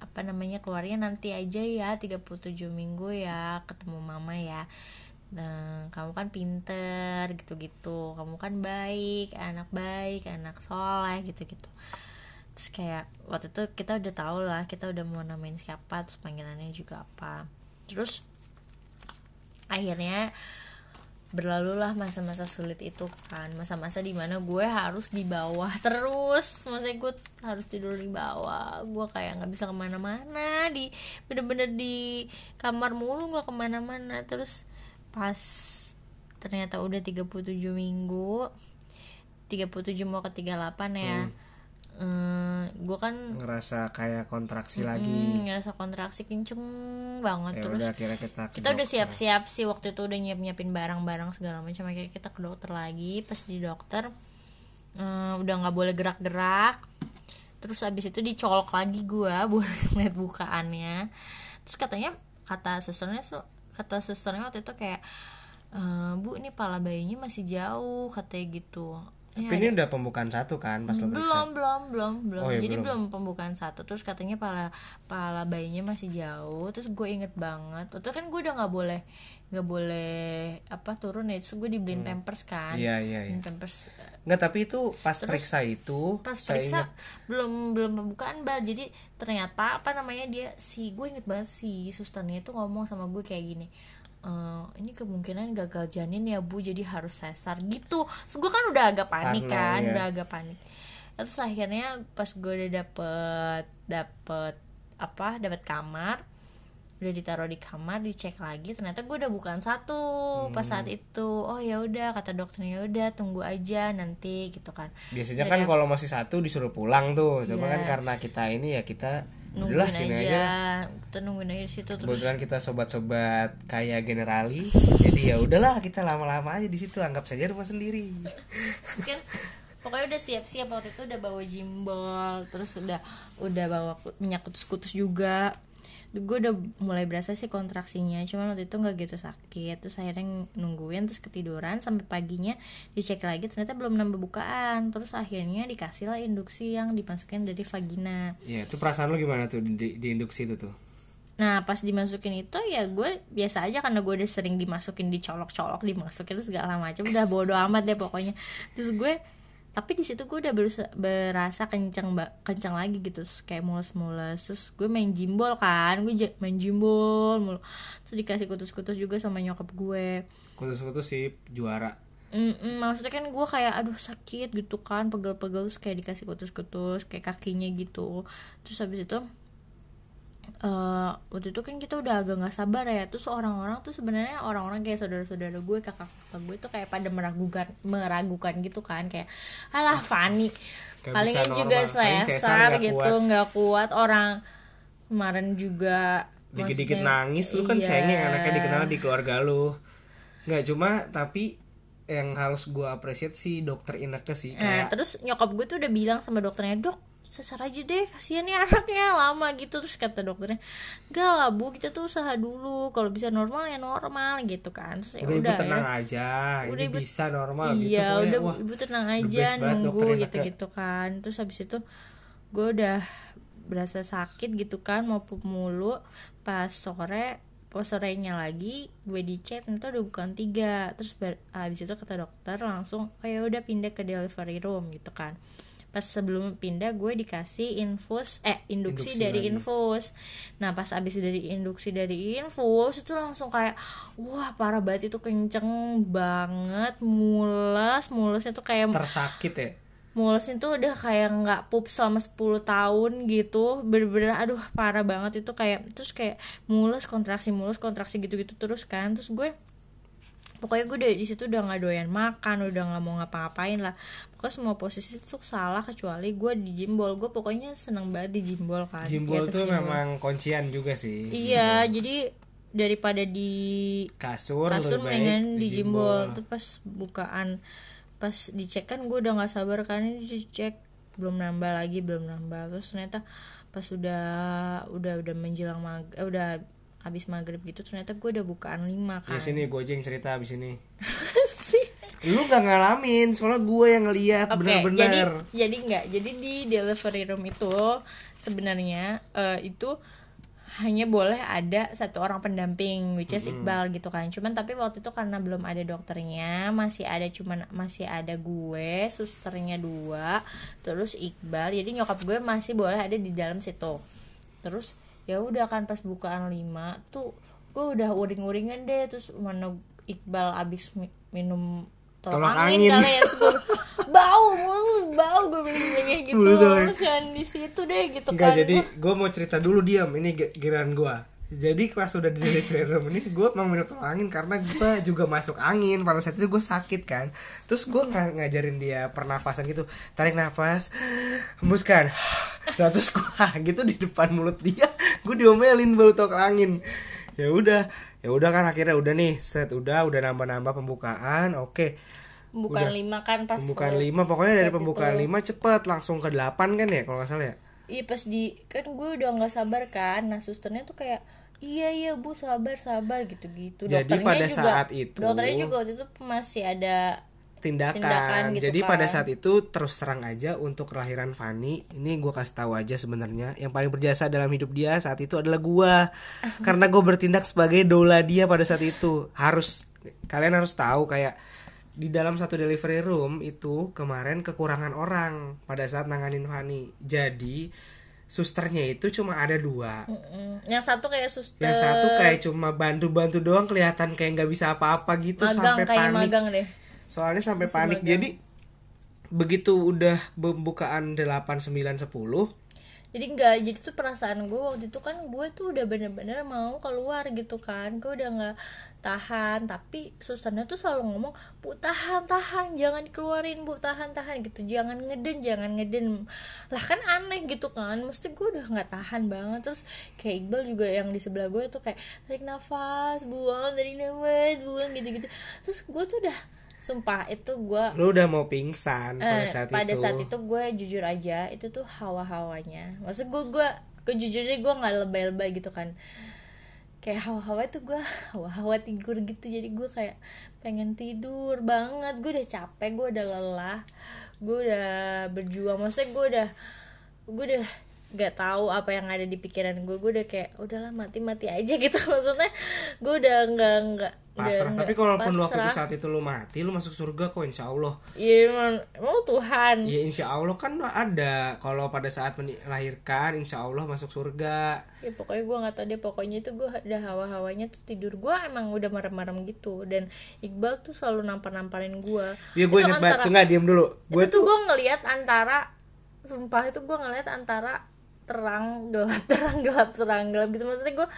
apa namanya keluarnya nanti aja ya 37 minggu ya ketemu mama ya. Nah kamu kan pinter gitu-gitu. Kamu kan baik anak baik anak soleh gitu-gitu. Terus kayak waktu itu kita udah tau lah kita udah mau namain siapa terus panggilannya juga apa. Terus akhirnya berlalulah masa-masa sulit itu kan. Masa-masa di mana gue harus di bawah terus. Maksudnya gue harus tidur di bawah. Gue kayak nggak bisa ke mana-mana. Di bener-bener di kamar mulu gue ke mana-mana. Terus pas ternyata udah 37 minggu 37 mau ke 38 ya hmm uh, eh, gue kan ngerasa kayak kontraksi mm, lagi. ngerasa kontraksi kenceng banget ya terus udah, kira kita kita udah siap-siap sih waktu itu udah nyiap nyiapin barang-barang segala macam akhirnya kita ke dokter lagi pas di dokter uh, udah nggak boleh gerak-gerak. Terus abis itu dicolok lagi gue buat ngeliat bukaannya. Terus katanya kata susternya so kata susternya waktu itu kayak "Eh, bu ini pala bayinya masih jauh katanya gitu Tapi ini udah pembukaan satu kan pas lo periksa. belum belum belum belum. Oh, iya, jadi belum. belum. pembukaan satu. Terus katanya pala pala bayinya masih jauh. Terus gue inget banget. Waktu itu kan gue udah nggak boleh nggak boleh apa turun ya. Terus gue dibeliin pampers kan. Iya iya iya. Pampers. Enggak tapi itu pas periksa itu pas saya periksa ingat belum belum pembukaan bal jadi ternyata apa namanya dia si gue inget banget si susternya itu ngomong sama gue kayak gini "Eh, ini kemungkinan gagal janin ya bu jadi harus sesar gitu Terus gue kan udah agak panik Parno, kan ya. udah agak panik terus akhirnya pas gue udah dapet dapet apa dapet kamar udah ditaruh di kamar dicek lagi ternyata gue udah bukan satu pas saat Hmm. itu oh ya udah kata dokternya "Ya udah tunggu aja nanti gitu kan biasanya kan kalau masih satu disuruh pulang tuh. Cuma Iya. kan karena kita ini ya kita nungguin aja, aja. kita nungguin aja situ terus Kebetulan kita sobat-sobat kayak generali. Jadi ya udahlah kita lama-lama aja di situ anggap saja rumah sendiri. kan pokoknya udah siap-siap waktu itu udah bawa jimbol terus udah udah bawa minyak kutus-kutus juga gue udah mulai berasa sih kontraksinya cuman waktu itu nggak gitu sakit terus akhirnya nungguin terus ketiduran sampai paginya dicek lagi ternyata belum nambah bukaan terus akhirnya dikasih lah induksi yang dimasukin dari vagina Ya, itu perasaan lu gimana tuh di, di induksi itu tuh? Nah pas dimasukin itu ya gue biasa aja karena gue udah sering dimasukin dicolok-colok dimasukin segala macam udah bodo amat deh pokoknya terus gue tapi di situ gue udah berusa- berasa kencang kencang lagi gitu. Terus kayak mules-mules. Terus gue main jimbol kan. Gue main jimbol mulu. Terus dikasih kutus-kutus juga sama nyokap gue. Kutus-kutus sih juara. Mm-mm, maksudnya kan gue kayak aduh sakit gitu kan pegel-pegel. Terus kayak dikasih kutus-kutus kayak kakinya gitu. Terus habis itu eh waktu itu kan kita udah agak nggak sabar ya terus orang-orang tuh sebenarnya orang-orang kayak saudara-saudara gue kakak-kakak gue tuh kayak pada meragukan meragukan gitu kan kayak alah Fani palingan juga nggak gitu kuat. nggak kuat. orang kemarin juga Dikit-dikit nangis lu kan iya. cengeng anaknya dikenal di keluarga lu. Nggak cuma tapi yang harus gua appreciate sih dokter Ineke sih Nah, kayak terus nyokap gue tuh udah bilang sama dokternya, dok sesar aja deh, kasihan ya anaknya lama gitu. Terus kata dokternya, gak lah bu, kita tuh usaha dulu. Kalau bisa normal ya normal gitu kan. Terus ya udah, ibu udah tenang ya. aja, Udah, ini Ibu- bisa normal gitu Iya, pokoknya. udah Wah, ibu tenang aja nunggu Ineke. gitu-gitu kan. Terus habis itu gue udah berasa sakit gitu kan, mau pup mulu. Pas sore pas sorenya lagi gue dicek ternyata udah bukan tiga terus ber- habis itu kata dokter langsung oh ya udah pindah ke delivery room gitu kan pas sebelum pindah gue dikasih infus eh induksi, Induksi dari lagi. infus nah pas abis dari induksi dari infus itu langsung kayak wah parah banget itu kenceng banget mules mulesnya tuh kayak tersakit ya. mulesnya tuh udah kayak nggak pup selama 10 tahun gitu bener-bener aduh parah banget itu kayak terus kayak mules kontraksi mules kontraksi gitu-gitu terus kan terus gue pokoknya gue udah di situ udah nggak doyan makan udah nggak mau ngapa-ngapain lah pokoknya semua posisi tuh salah kecuali gue di jimbol gue pokoknya seneng banget di jimbol kan Jimbol tuh jimbol. memang kuncian juga sih. iya jadi daripada di Kasur, kasur mendingan di jimbol. jimbol tuh pas bukaan pas dicek kan gue udah nggak sabar kan ini dicek belum nambah lagi belum nambah terus ternyata pas udah udah udah menjelang mag eh, udah habis maghrib gitu ternyata gue udah bukaan lima Di kan. sini gue aja yang cerita abis ini. sih. Lu gak ngalamin, soalnya gue yang ngeliat jadi bener-bener. jadi nggak jadi di delivery room itu sebenarnya eh, itu hanya boleh ada satu orang pendamping which is Iqbal gitu kan. Cuman tapi waktu itu karena belum ada dokternya masih ada cuman masih ada gue susternya dua terus Iqbal jadi nyokap gue masih boleh ada di dalam situ. Terus ya udah kan pas bukaan lima tuh gue udah uring-uringan deh terus mana Iqbal abis mi- minum tolak Tolak angin, angin. kali ya gue bau mulu bau gue bilang kayak gitu. Kan di situ deh gitu Enggak, kan. jadi gue mau cerita dulu diam, ini ge- giliran gue. Jadi pas udah di delivery room ini gue emang minum tolak angin karena gue juga masuk angin pada saat itu gue sakit kan. Terus gue ng ngajarin dia pernafasan gitu, tarik nafas, hembuskan. Nah, terus gue gitu di depan mulut dia, gue diomelin baru tolak angin. Ya udah, ya udah kan akhirnya udah nih set udah udah nambah-nambah pembukaan, oke. bukan Udah. lima kan pas Pembukaan lima pokoknya dari saat pembukaan itu. lima cepet langsung ke delapan kan ya kalau nggak salah ya. iya pas di kan gue udah nggak sabar kan nah susternya tuh kayak iya iya bu sabar sabar gitu gitu Jadi pada saat itu- dokternya juga waktu itu masih ada tindakan, Tindakan gitu jadi pada kan. saat itu terus terang aja untuk kelahiran Fani ini gue kasih tahu aja sebenarnya. Yang paling berjasa dalam hidup dia saat itu adalah gua. Karena gue bertindak sebagai doula dia pada saat itu. Harus kalian harus tahu kayak di dalam satu delivery room itu kemarin kekurangan orang pada saat nanganin Fani. Jadi susternya itu cuma ada dua. Mm-mm. yang satu kayak suster. Yang satu kayak cuma bantu-bantu doang kelihatan kayak nggak bisa apa-apa gitu magang sampai kayak panik. magang deh. Soalnya sampai panik. jadi begitu udah pembukaan 8 9 10 jadi enggak jadi tuh perasaan gue waktu itu kan gue tuh udah bener-bener mau keluar gitu kan. Gue udah nggak tahan tapi susternya tuh selalu ngomong bu tahan tahan jangan dikeluarin bu tahan tahan gitu. Jangan ngeden jangan ngeden. Lah kan aneh gitu kan mesti gue udah nggak tahan banget. Terus kayak Iqbal juga yang di sebelah gue tuh kayak tarik nafas buang tarik nafas buang gitu gitu terus gue tuh udah sumpah itu gue lu udah mau pingsan pada Eh, saat pada itu. saat itu gue jujur aja itu tuh hawa-hawanya. Maksud gue gue gue jujurnya gue nggak lebay-lebay gitu kan kayak hawa-hawa itu gue hawa-hawa tidur gitu. Jadi gue kayak pengen tidur banget. Gue udah capek gue udah lelah gue udah berjuang. Maksudnya gue udah gue udah gak tahu apa yang ada di pikiran gue. Gue udah kayak udahlah mati mati aja gitu. Maksudnya gue udah nggak nggak pasrah. nggak- tapi kalaupun pasrah. waktu saat itu lu mati lu masuk surga kok insya Allah. Iya emang, emang lu Tuhan. Ya insya Allah kan ada. Kalau pada saat melahirkan insya Allah masuk surga. Ya pokoknya gue nggak tahu deh. Pokoknya itu gue udah hawa-hawanya tuh tidur. Gue emang udah merem-merem gitu. Dan Iqbal tuh selalu nampar-namparin gue ya gue inget banget. nggak diem dulu. Gue itu tuh gue ngelihat antara sumpah itu gue ngelihat antara terang gelap terang gelap terang gelap gitu. Maksudnya gue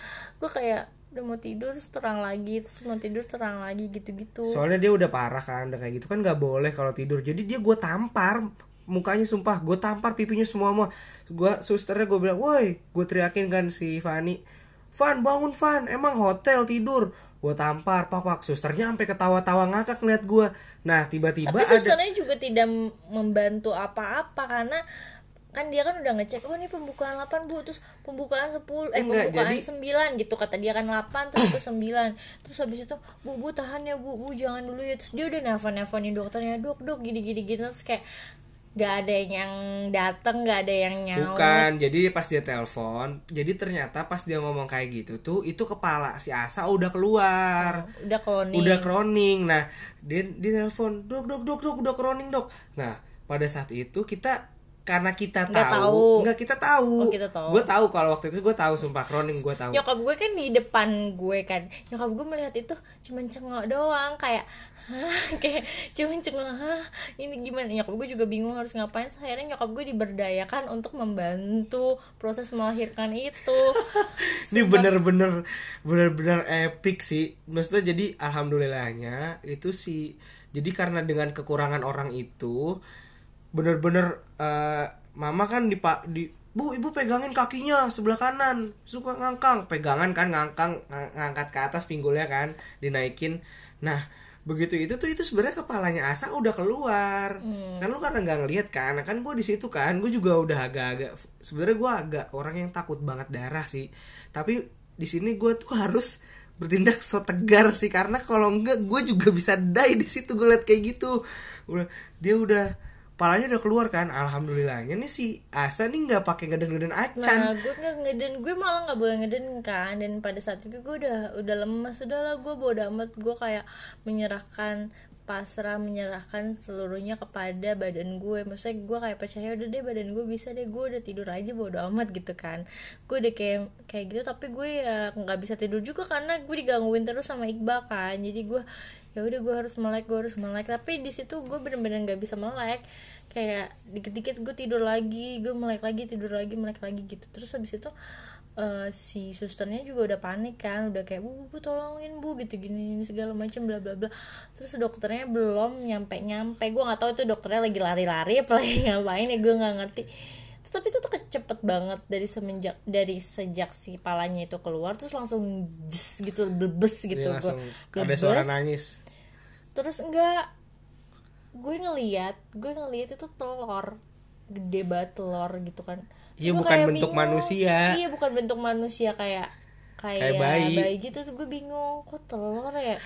gue kayak udah mau tidur terus terang lagi terus mau tidur terang lagi gitu-gitu. Soalnya dia udah parah kan udah kayak gitu kan nggak boleh kalau tidur. Jadi dia gue tampar mukanya sumpah gue tampar pipinya semua semua gue susternya gue bilang woi gue teriakin kan si Fani. Van bangun Van. Emang hotel tidur. Gue tampar papak susternya sampai ketawa-tawa ngakak ngeliat gue nah tiba-tiba tapi ada susternya juga tidak membantu apa-apa karena kan dia kan udah ngecek oh ini pembukaan 8 bu. Terus pembukaan 10 eh Enggak, pembukaan jadi- 9 gitu kata dia kan 8 terus ke 9 terus habis itu bu bu tahan ya bu bu jangan dulu ya. Terus dia udah nelfon nelfonin dokternya dok dok gini gini gini. Terus kayak gak ada yang dateng gak ada yang nyaut. Bukan, jadi pas dia telepon, jadi ternyata pas dia ngomong kayak gitu tuh, itu kepala si Asa udah keluar. udah kronis udah kroning. Nah dia dia telepon dok dok dok dok udah kroning dok. Nah pada saat itu kita karena kita Nggak tahu, tahu. nggak kita tahu. Oh, kita tahu. gue tahu kalau waktu itu gue tahu sumpah kroning gue tahu. Nyokap gue kan di depan gue kan. Nyokap gue melihat itu cuman cengok doang kayak hah? Kayak cuman cengok hah? Ini gimana? Nyokap gue juga bingung harus ngapain. Akhirnya nyokap gue diberdayakan untuk membantu proses melahirkan itu. Ini bener-bener bener-bener epic sih. Maksudnya jadi alhamdulillahnya itu sih. Jadi karena dengan kekurangan orang itu bener-bener eh, mama kan di pak di bu ibu pegangin kakinya sebelah kanan. Suka ngangkang. Pegangan kan ngangkang ng- ngangkat ke atas pinggulnya kan dinaikin. Nah begitu itu tuh itu sebenarnya kepalanya asa udah keluar. Kan lu karena nggak ngelihat kan Nah, kan gue di situ kan gue juga udah agak-agak sebenarnya gue agak orang yang takut banget darah sih. Tapi di sini gue tuh harus bertindak so tegar sih karena kalau enggak gue juga bisa die di situ gue liat kayak gitu. Udah dia udah palanya udah keluar kan alhamdulillahnya. Nih si Asa nih nggak pakai ngeden-ngeden acan. Nah gue nggak ngeden gue malah nggak boleh ngeden kan. Dan pada saat itu gue udah udah lemas udah lah gue bodo amat. Gue kayak menyerahkan pasrah menyerahkan seluruhnya kepada badan gue maksudnya gue kayak percaya udah deh badan gue bisa deh. Gue udah tidur aja bodo amat gitu kan. Gue udah kayak kayak gitu. Tapi gue ya nggak bisa tidur juga karena gue digangguin terus sama Iqbal kan. Jadi gue ya udah gue harus melek gue harus melek. Tapi di situ gue bener-bener nggak bisa melek. Kayak dikit-dikit gue tidur lagi gue melek lagi tidur lagi melek lagi gitu. Terus habis itu eh, si susternya juga udah panik kan udah kayak bu, bu, tolongin bu gitu gini ini segala macam bla bla bla. Terus dokternya belum nyampe nyampe gue nggak tahu itu dokternya lagi lari-lari apa lagi ngapain ya gue nggak ngerti tapi itu tuh cepet banget dari semenjak dari sejak si palanya itu keluar terus langsung jes gitu blebes gitu Dia gue ada suara nangis terus enggak gue ngeliat gue ngeliat itu telur gede banget telur gitu kan Iya, bukan bentuk manusia. iya bukan bentuk manusia kayak kayak, Kayak bayi. bayi. gitu tuh gue bingung kok telur ya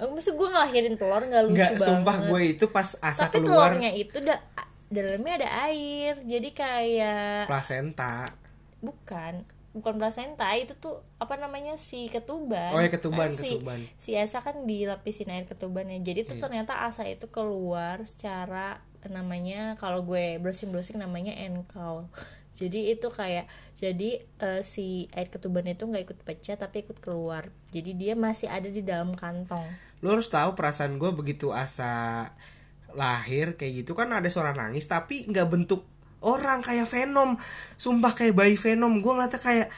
Eh, Maksud gue ngelahirin telur nggak lucu nggak banget sumpah gue itu pas asa tapi keluar telurnya itu da dalamnya ada air. Jadi kayak plasenta. Bukan. Bukan plasenta itu tuh apa namanya si ketuban. Oh, ya, ketuban, Kan si, ketuban. si asa kan dilapisin air ketubannya. Jadi tuh ternyata asa itu keluar secara namanya kalau gue browsing browsing namanya encol jadi itu kayak jadi eh, si air ketuban itu nggak ikut pecah tapi ikut keluar. Jadi dia masih ada di dalam kantong. Lo harus tahu perasaan gue begitu asa lahir kayak gitu kan ada suara nangis tapi nggak bentuk orang kayak Venom. Sumpah kayak bayi Venom. Gue ngeliatnya kayak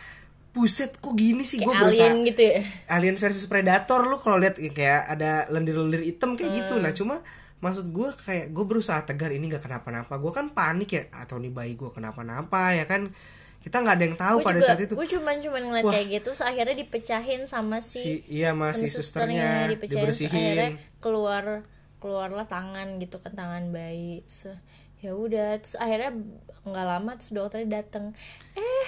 buset kok gini sih? Gue berusaha alien gitu ya? Alien versus Predator lu kalau lihat kayak ada lendir-lendir hitam kayak gitu. Hmm. nah cuma maksud gue kayak gue berusaha tegar ini nggak kenapa-napa. Gue kan panik ya atau nih bayi gue kenapa-napa ya kan? Kita nggak ada yang tahu gue pada juga saat itu. gue cuman cuman ngeliat Wah. kayak gitu terus akhirnya dipecahin sama si si iya masih sama susternya dipecahin terus akhirnya dibersihin keluar keluarlah tangan gitu kan tangan bayi. Terus, ya udah terus akhirnya nggak lama terus dokternya datang eh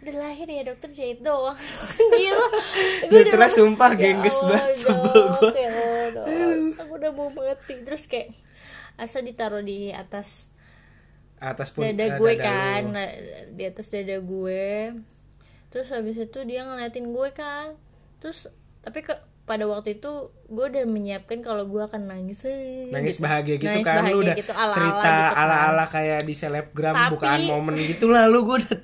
udah lahir ya dokter jahit doang. Gila. Udah Dokternya langsung, sumpah "Ya gengges Allah, banget, sebel gua." ya aku udah mau mati. Terus kayak asa ditaruh di atas atas pun dada eh, gue dada kan lu. na- di atas dada gue. Terus habis itu dia ngeliatin gue kan. Terus tapi ke pada waktu itu gue udah menyiapkan kalau gue akan nangis eh, nangis gitu. bahagia gitu Nangis kan lu bahagia udah gitu, ala-ala cerita gitu kan. ala-ala kayak di selebgram Tapi- bukaan momen gitu lah lu gue udah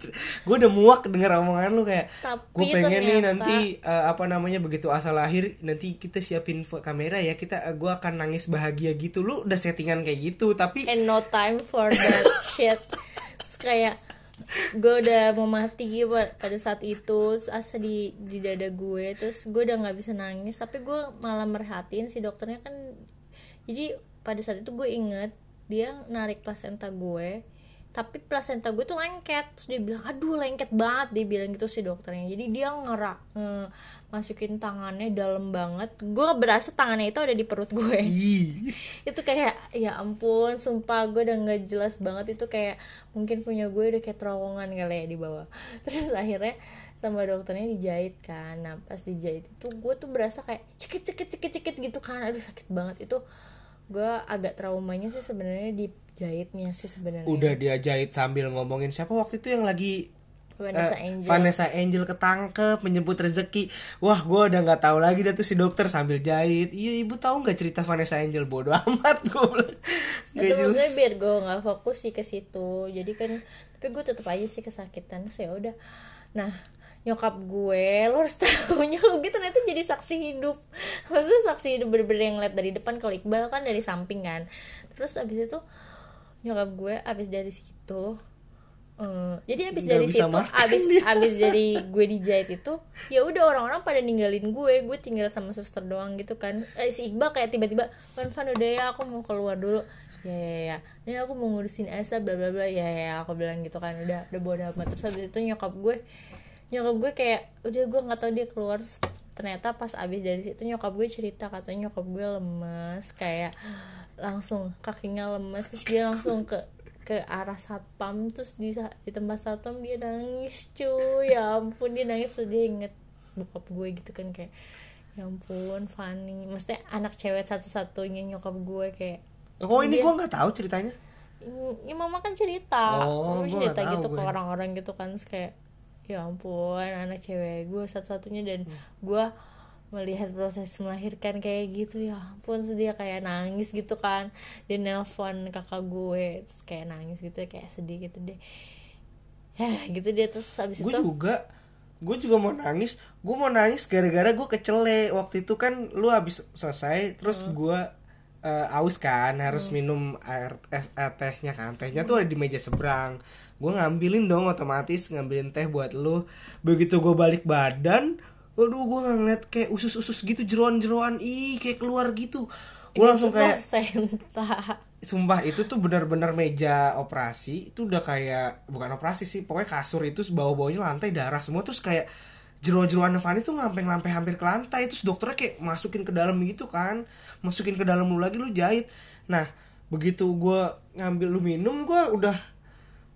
gue udah muak denger omongan lu kayak gue pengen nih ternyata- nanti eh, apa namanya begitu asal lahir nanti kita siapin kamera ya kita gue akan nangis bahagia gitu lu udah settingan kayak gitu tapi and no time for that shit terus kayak gue udah mau mati pa- pada saat itu asa di di dada gue terus gue udah nggak bisa nangis tapi gue malah merhatiin si dokternya kan. Jadi pada saat itu gue inget dia narik plasenta gue tapi plasenta gue tuh lengket. Terus dia bilang aduh lengket banget. Dia bilang gitu si dokternya. Jadi dia ngerak nge- masukin tangannya dalam banget. Gue berasa tangannya itu ada di perut gue. Itu kayak ya ampun sumpah gue udah nggak jelas banget. Itu kayak mungkin punya gue udah kayak terowongan kali ya di bawah. Terus akhirnya sama dokternya dijahit kan. Nah pas dijahit itu gue tuh berasa kayak cekit cekit cekit cekit gitu kan. Aduh sakit banget. Itu gue agak traumanya sih sebenarnya dijahitnya sih sebenarnya. Udah dia jahit sambil ngomongin siapa waktu itu yang lagi Vanessa eh, Angel. Vanessa Angel ketangkep menjemput rezeki. Wah gue udah nggak tahu lagi dah tuh si dokter sambil jahit. Iya ibu tahu nggak cerita Vanessa Angel? Bodoh amat gue itu maksudnya biar gue nggak fokus sih ke situ. Jadi kan tapi gue tetap aja sih kesakitan. Terus ya udah. Nah nyokap gue lo harus tahu nyokap gue ternyata jadi saksi hidup. Maksudnya saksi hidup bener-bener yang ngeliat dari depan kalau Iqbal kan dari samping kan. Terus abis itu nyokap gue abis dari situ eh, jadi abis Nggak dari situ abis dia. abis dari gue dijahit itu ya udah orang-orang pada ninggalin gue gue tinggal sama suster doang gitu kan. Eh, si Iqbal kayak tiba-tiba Van Van udah ya aku mau keluar dulu. Ya ya ya ini aku mau ngurusin Asa bla bla bla. Ya ya ya, aku bilang gitu kan udah udah bodo amat. Terus habis itu nyokap gue nyokap gue kayak udah gue nggak tahu dia keluar. Ternyata pas abis dari situ nyokap gue cerita katanya nyokap gue lemes kayak langsung kakinya lemes terus dia langsung ke ke arah satpam terus di di tempat satpam dia nangis cuy. Ya ampun dia nangis terus dia inget bokap gue gitu kan kayak ya ampun Fanny maksudnya anak cewek satu-satunya nyokap gue kayak oh ini Dia- gue nggak tahu ceritanya? Ya mama kan cerita. Oh, cerita tahu gitu ke orang-orang gitu kan kayak ya ampun anak cewek gue satu-satunya dan Hmm. gue melihat proses melahirkan kayak gitu ya ampun dia kayak nangis gitu kan. Dia nelpon kakak gue terus kayak nangis gitu kayak sedih gitu deh. Ya gitu dia terus habis gue itu juga gue juga mau nangis. Gue mau nangis gara-gara gue kecele. Waktu itu kan lu habis selesai terus Hmm. gue eh, aus kan harus minum air es, eh, tehnya kan. Tehnya tuh ada di meja seberang gue ngambilin dong otomatis ngambilin teh buat lu. Begitu gue balik badan Waduh gue ngeliat kayak usus-usus gitu jeroan-jeroan. Ih kayak keluar gitu. Gue langsung kayak senta. Sumpah itu tuh benar-benar meja operasi. Itu udah kayak bukan operasi sih pokoknya kasur itu bawah-bawahnya lantai darah semua. Terus kayak jero-jeroan Fanny tuh ngampeng-ngampeng hampir ke lantai. Terus dokternya kayak masukin ke dalam gitu kan. Masukin ke dalam lu lagi lu jahit. Nah begitu gua ngambil lu minum gua udah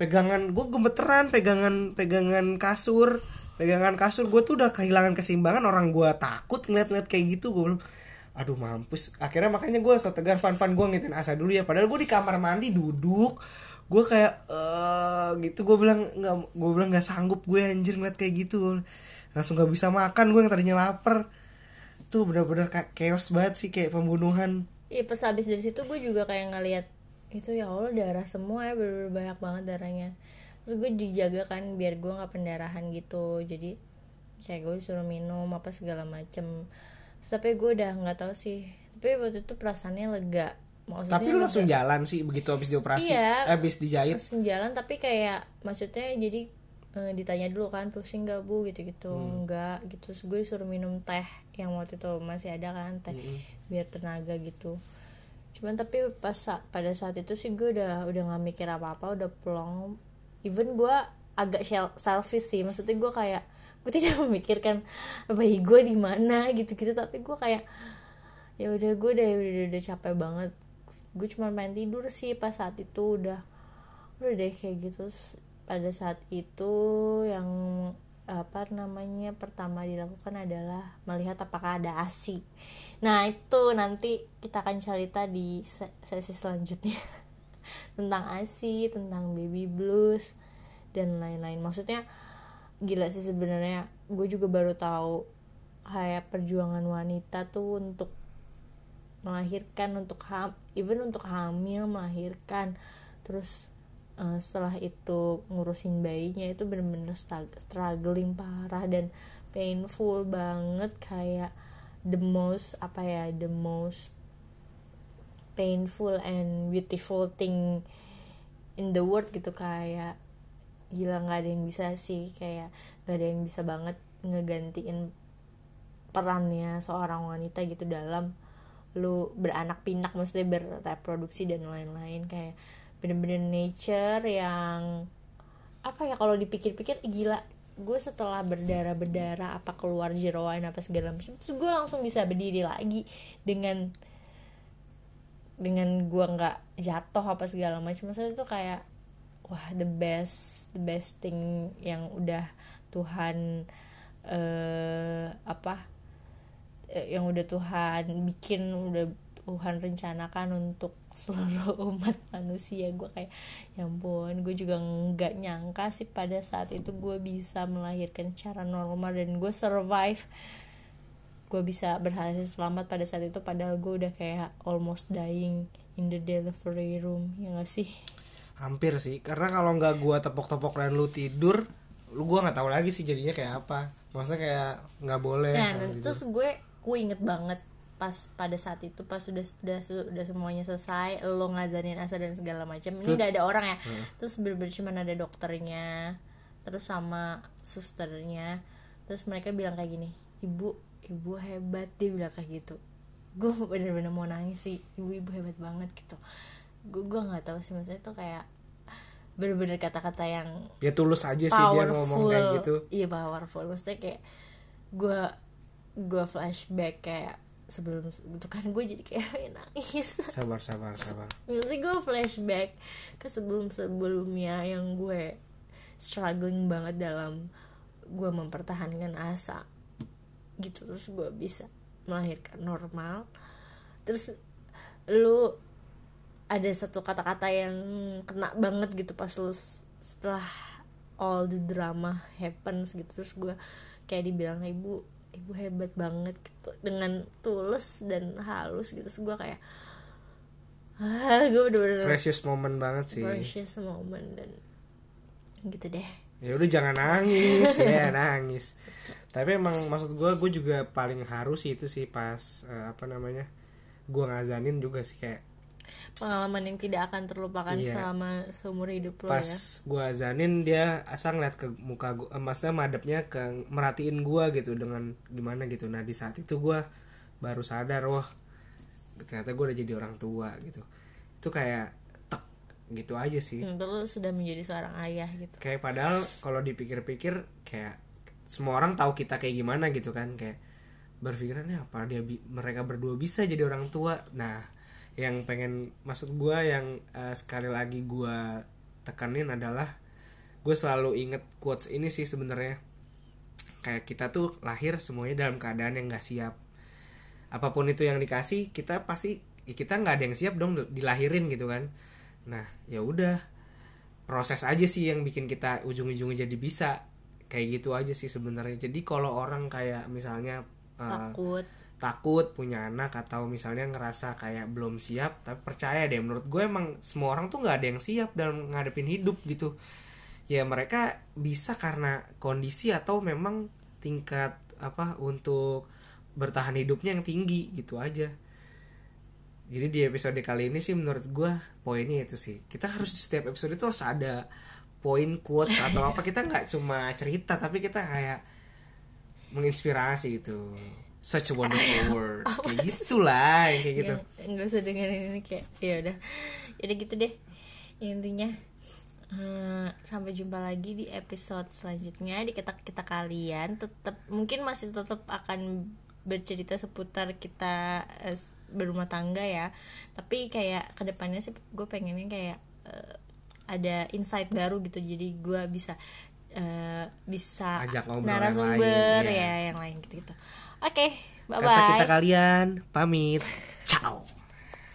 pegangan gue gemeteran pegangan pegangan kasur. Pegangan kasur gue tuh udah kehilangan keseimbangan orang gue takut ngeliat-ngeliat kayak gitu gue bilang aduh mampus. Akhirnya makanya gue so tegar fan fan gue ngitin asa dulu ya. Padahal gue di kamar mandi duduk. Gue kayak eh gitu. Gue bilang nggak gue bilang nggak sanggup gue anjir ngeliat kayak gitu. Langsung nggak bisa makan gue yang tadinya lapar. Tuh bener-bener kayak chaos banget sih kayak pembunuhan. Iya pas habis dari situ gue juga kayak ngeliat itu ya Allah darah semua ya bener banyak banget darahnya. Terus gue dijaga kan biar gue nggak pendarahan gitu. Jadi kayak gue disuruh minum apa segala macem. Terus, tapi gue udah nggak tahu sih. Tapi waktu itu perasaannya lega. Maksudnya tapi lu lega. langsung jalan sih begitu habis dioperasi? Iya. eh, habis dijahit? Langsung jalan tapi kayak maksudnya jadi eh, ditanya dulu kan pusing gak bu? Gitu gitu enggak gitu. Terus gue disuruh minum teh yang waktu itu masih ada kan teh biar tenaga gitu cuman tapi pas pada saat itu sih gue udah udah nggak mikir apa apa udah plong even gue agak selfish sih. Maksudnya gue kayak gue tidak memikirkan bayi gue di mana gitu gitu tapi gue kayak ya udah gue udah, udah udah capek banget. Gue cuma main tidur sih pas saat itu udah udah deh kayak gitu. Pada saat itu yang apa namanya pertama dilakukan adalah melihat apakah ada asi nah itu nanti kita akan cerita di se- sesi selanjutnya tentang asi tentang baby blues dan lain-lain. Maksudnya gila sih sebenarnya. Gue juga baru tahu kayak perjuangan wanita tuh untuk melahirkan untuk ham even untuk hamil melahirkan. Terus eh, setelah itu ngurusin bayinya itu bener-bener struggling parah dan painful banget. Kayak the most apa ya the most painful and beautiful thing in the world gitu. Kayak gila nggak ada yang bisa sih. Kayak nggak ada yang bisa banget ngegantiin perannya seorang wanita gitu dalam lu beranak pinak maksudnya berreproduksi dan lain-lain. Kayak bener-bener nature yang apa ya kalau dipikir-pikir gila gue setelah berdarah berdarah apa keluar jeroan apa segala macam terus gue langsung bisa berdiri lagi dengan dengan gue nggak jatuh apa segala macam. Maksudnya itu kayak wah the best the best thing yang udah Tuhan eh apa eh, yang udah Tuhan bikin udah Tuhan rencanakan untuk seluruh umat manusia. Gue kayak ya ampun gue juga nggak nyangka sih pada saat itu gue bisa melahirkan secara normal dan gue survive. Gue bisa berhasil selamat pada saat itu padahal gue udah kayak almost dying in the delivery room. Ya gak sih? Hampir sih karena kalau nggak gua tepok-tepok dan lu tidur lu gua nggak tahu lagi sih jadinya kayak apa. Maksudnya kayak nggak boleh nah dan gitu. terus gue gue inget banget pas pada saat itu pas sudah sudah sudah semuanya selesai lo ngajarin asa dan segala macam ini nggak ada orang ya. Terus bener-bener cuma ada dokternya terus sama susternya terus mereka bilang kayak gini ibu ibu hebat dia bilang kayak gitu. Gue bener-bener mau nangis sih ibu ibu hebat banget gitu. Gue gue nggak tahu sih maksudnya tuh kayak bener-bener kata-kata yang ya tulus aja sih dia powerful ngomong kayak gitu. Iya powerful. Maksudnya kayak gue gue flashback kayak sebelum itu kan gue jadi kayak nangis. Sabar sabar sabar. Maksudnya gue flashback ke sebelum sebelumnya yang gue struggling banget dalam gue mempertahankan asa gitu. Terus gue bisa melahirkan normal. Terus lu ada satu kata-kata yang kena banget gitu pas lu setelah all the drama happens gitu. Terus gue kayak dibilang ibu ibu hebat banget gitu dengan tulus dan halus gitu. Terus gue kayak ah gue udah bener precious moment banget sih. Precious moment dan gitu deh. Ya udah jangan nangis. Ya nangis. Tapi emang maksud gue gue juga paling harus sih itu sih pas eh, apa namanya gue ngazanin juga sih kayak pengalaman yang tidak akan terlupakan Iya. selama seumur hidup lo pas ya? gue azanin dia asal ngeliat ke muka gue maksudnya madepnya ke merhatiin gue gitu dengan gimana gitu. Nah di saat itu gue baru sadar wah ternyata gue udah jadi orang tua gitu. Itu kayak tek gitu aja sih. Hmm, lo sudah menjadi seorang ayah gitu. Kayak padahal kalau dipikir-pikir kayak semua orang tahu kita kayak gimana gitu kan. Kayak berpikirannya apa? Dia mereka berdua bisa jadi orang tua. Nah yang pengen maksud gue yang eh, sekali lagi gue tekanin adalah gue selalu inget quotes ini sih sebenarnya. Kayak kita tuh lahir semuanya dalam keadaan yang nggak siap. Apa pun itu yang dikasih kita pasti ya kita nggak ada yang siap dong dilahirin gitu kan. Nah ya udah proses aja sih yang bikin kita ujung-ujungnya jadi bisa. Kayak gitu aja sih sebenarnya. Jadi kalau orang kayak misalnya uh, takut punya anak atau misalnya ngerasa kayak belum siap tapi percaya deh menurut gue emang semua orang tuh nggak ada yang siap dalam ngadepin hidup gitu. Ya mereka bisa karena kondisi atau memang tingkat apa untuk bertahan hidupnya yang tinggi gitu aja. Jadi di episode kali ini sih menurut gue poinnya itu sih. Kita harus setiap episode itu harus ada poin quotes atau apa. Kita nggak cuma cerita tapi kita kayak menginspirasi gitu such a wonderful world kayak gitu lah kayak gitu. nggak usah dengerin ini kayak ya udah. Jadi gitu deh intinya. Uh, sampai jumpa lagi di episode selanjutnya di kita kita kalian. Tetap mungkin masih tetap akan bercerita seputar kita uh, berumah tangga ya. Tapi kayak ke depannya sih gue pengennya kayak uh, ada insight baru gitu. Jadi gue bisa uh, bisa narasumber lain, ya ya. yang lain gitu gitu Oke, okay, bye bye. Kata kita kalian pamit. Ciao.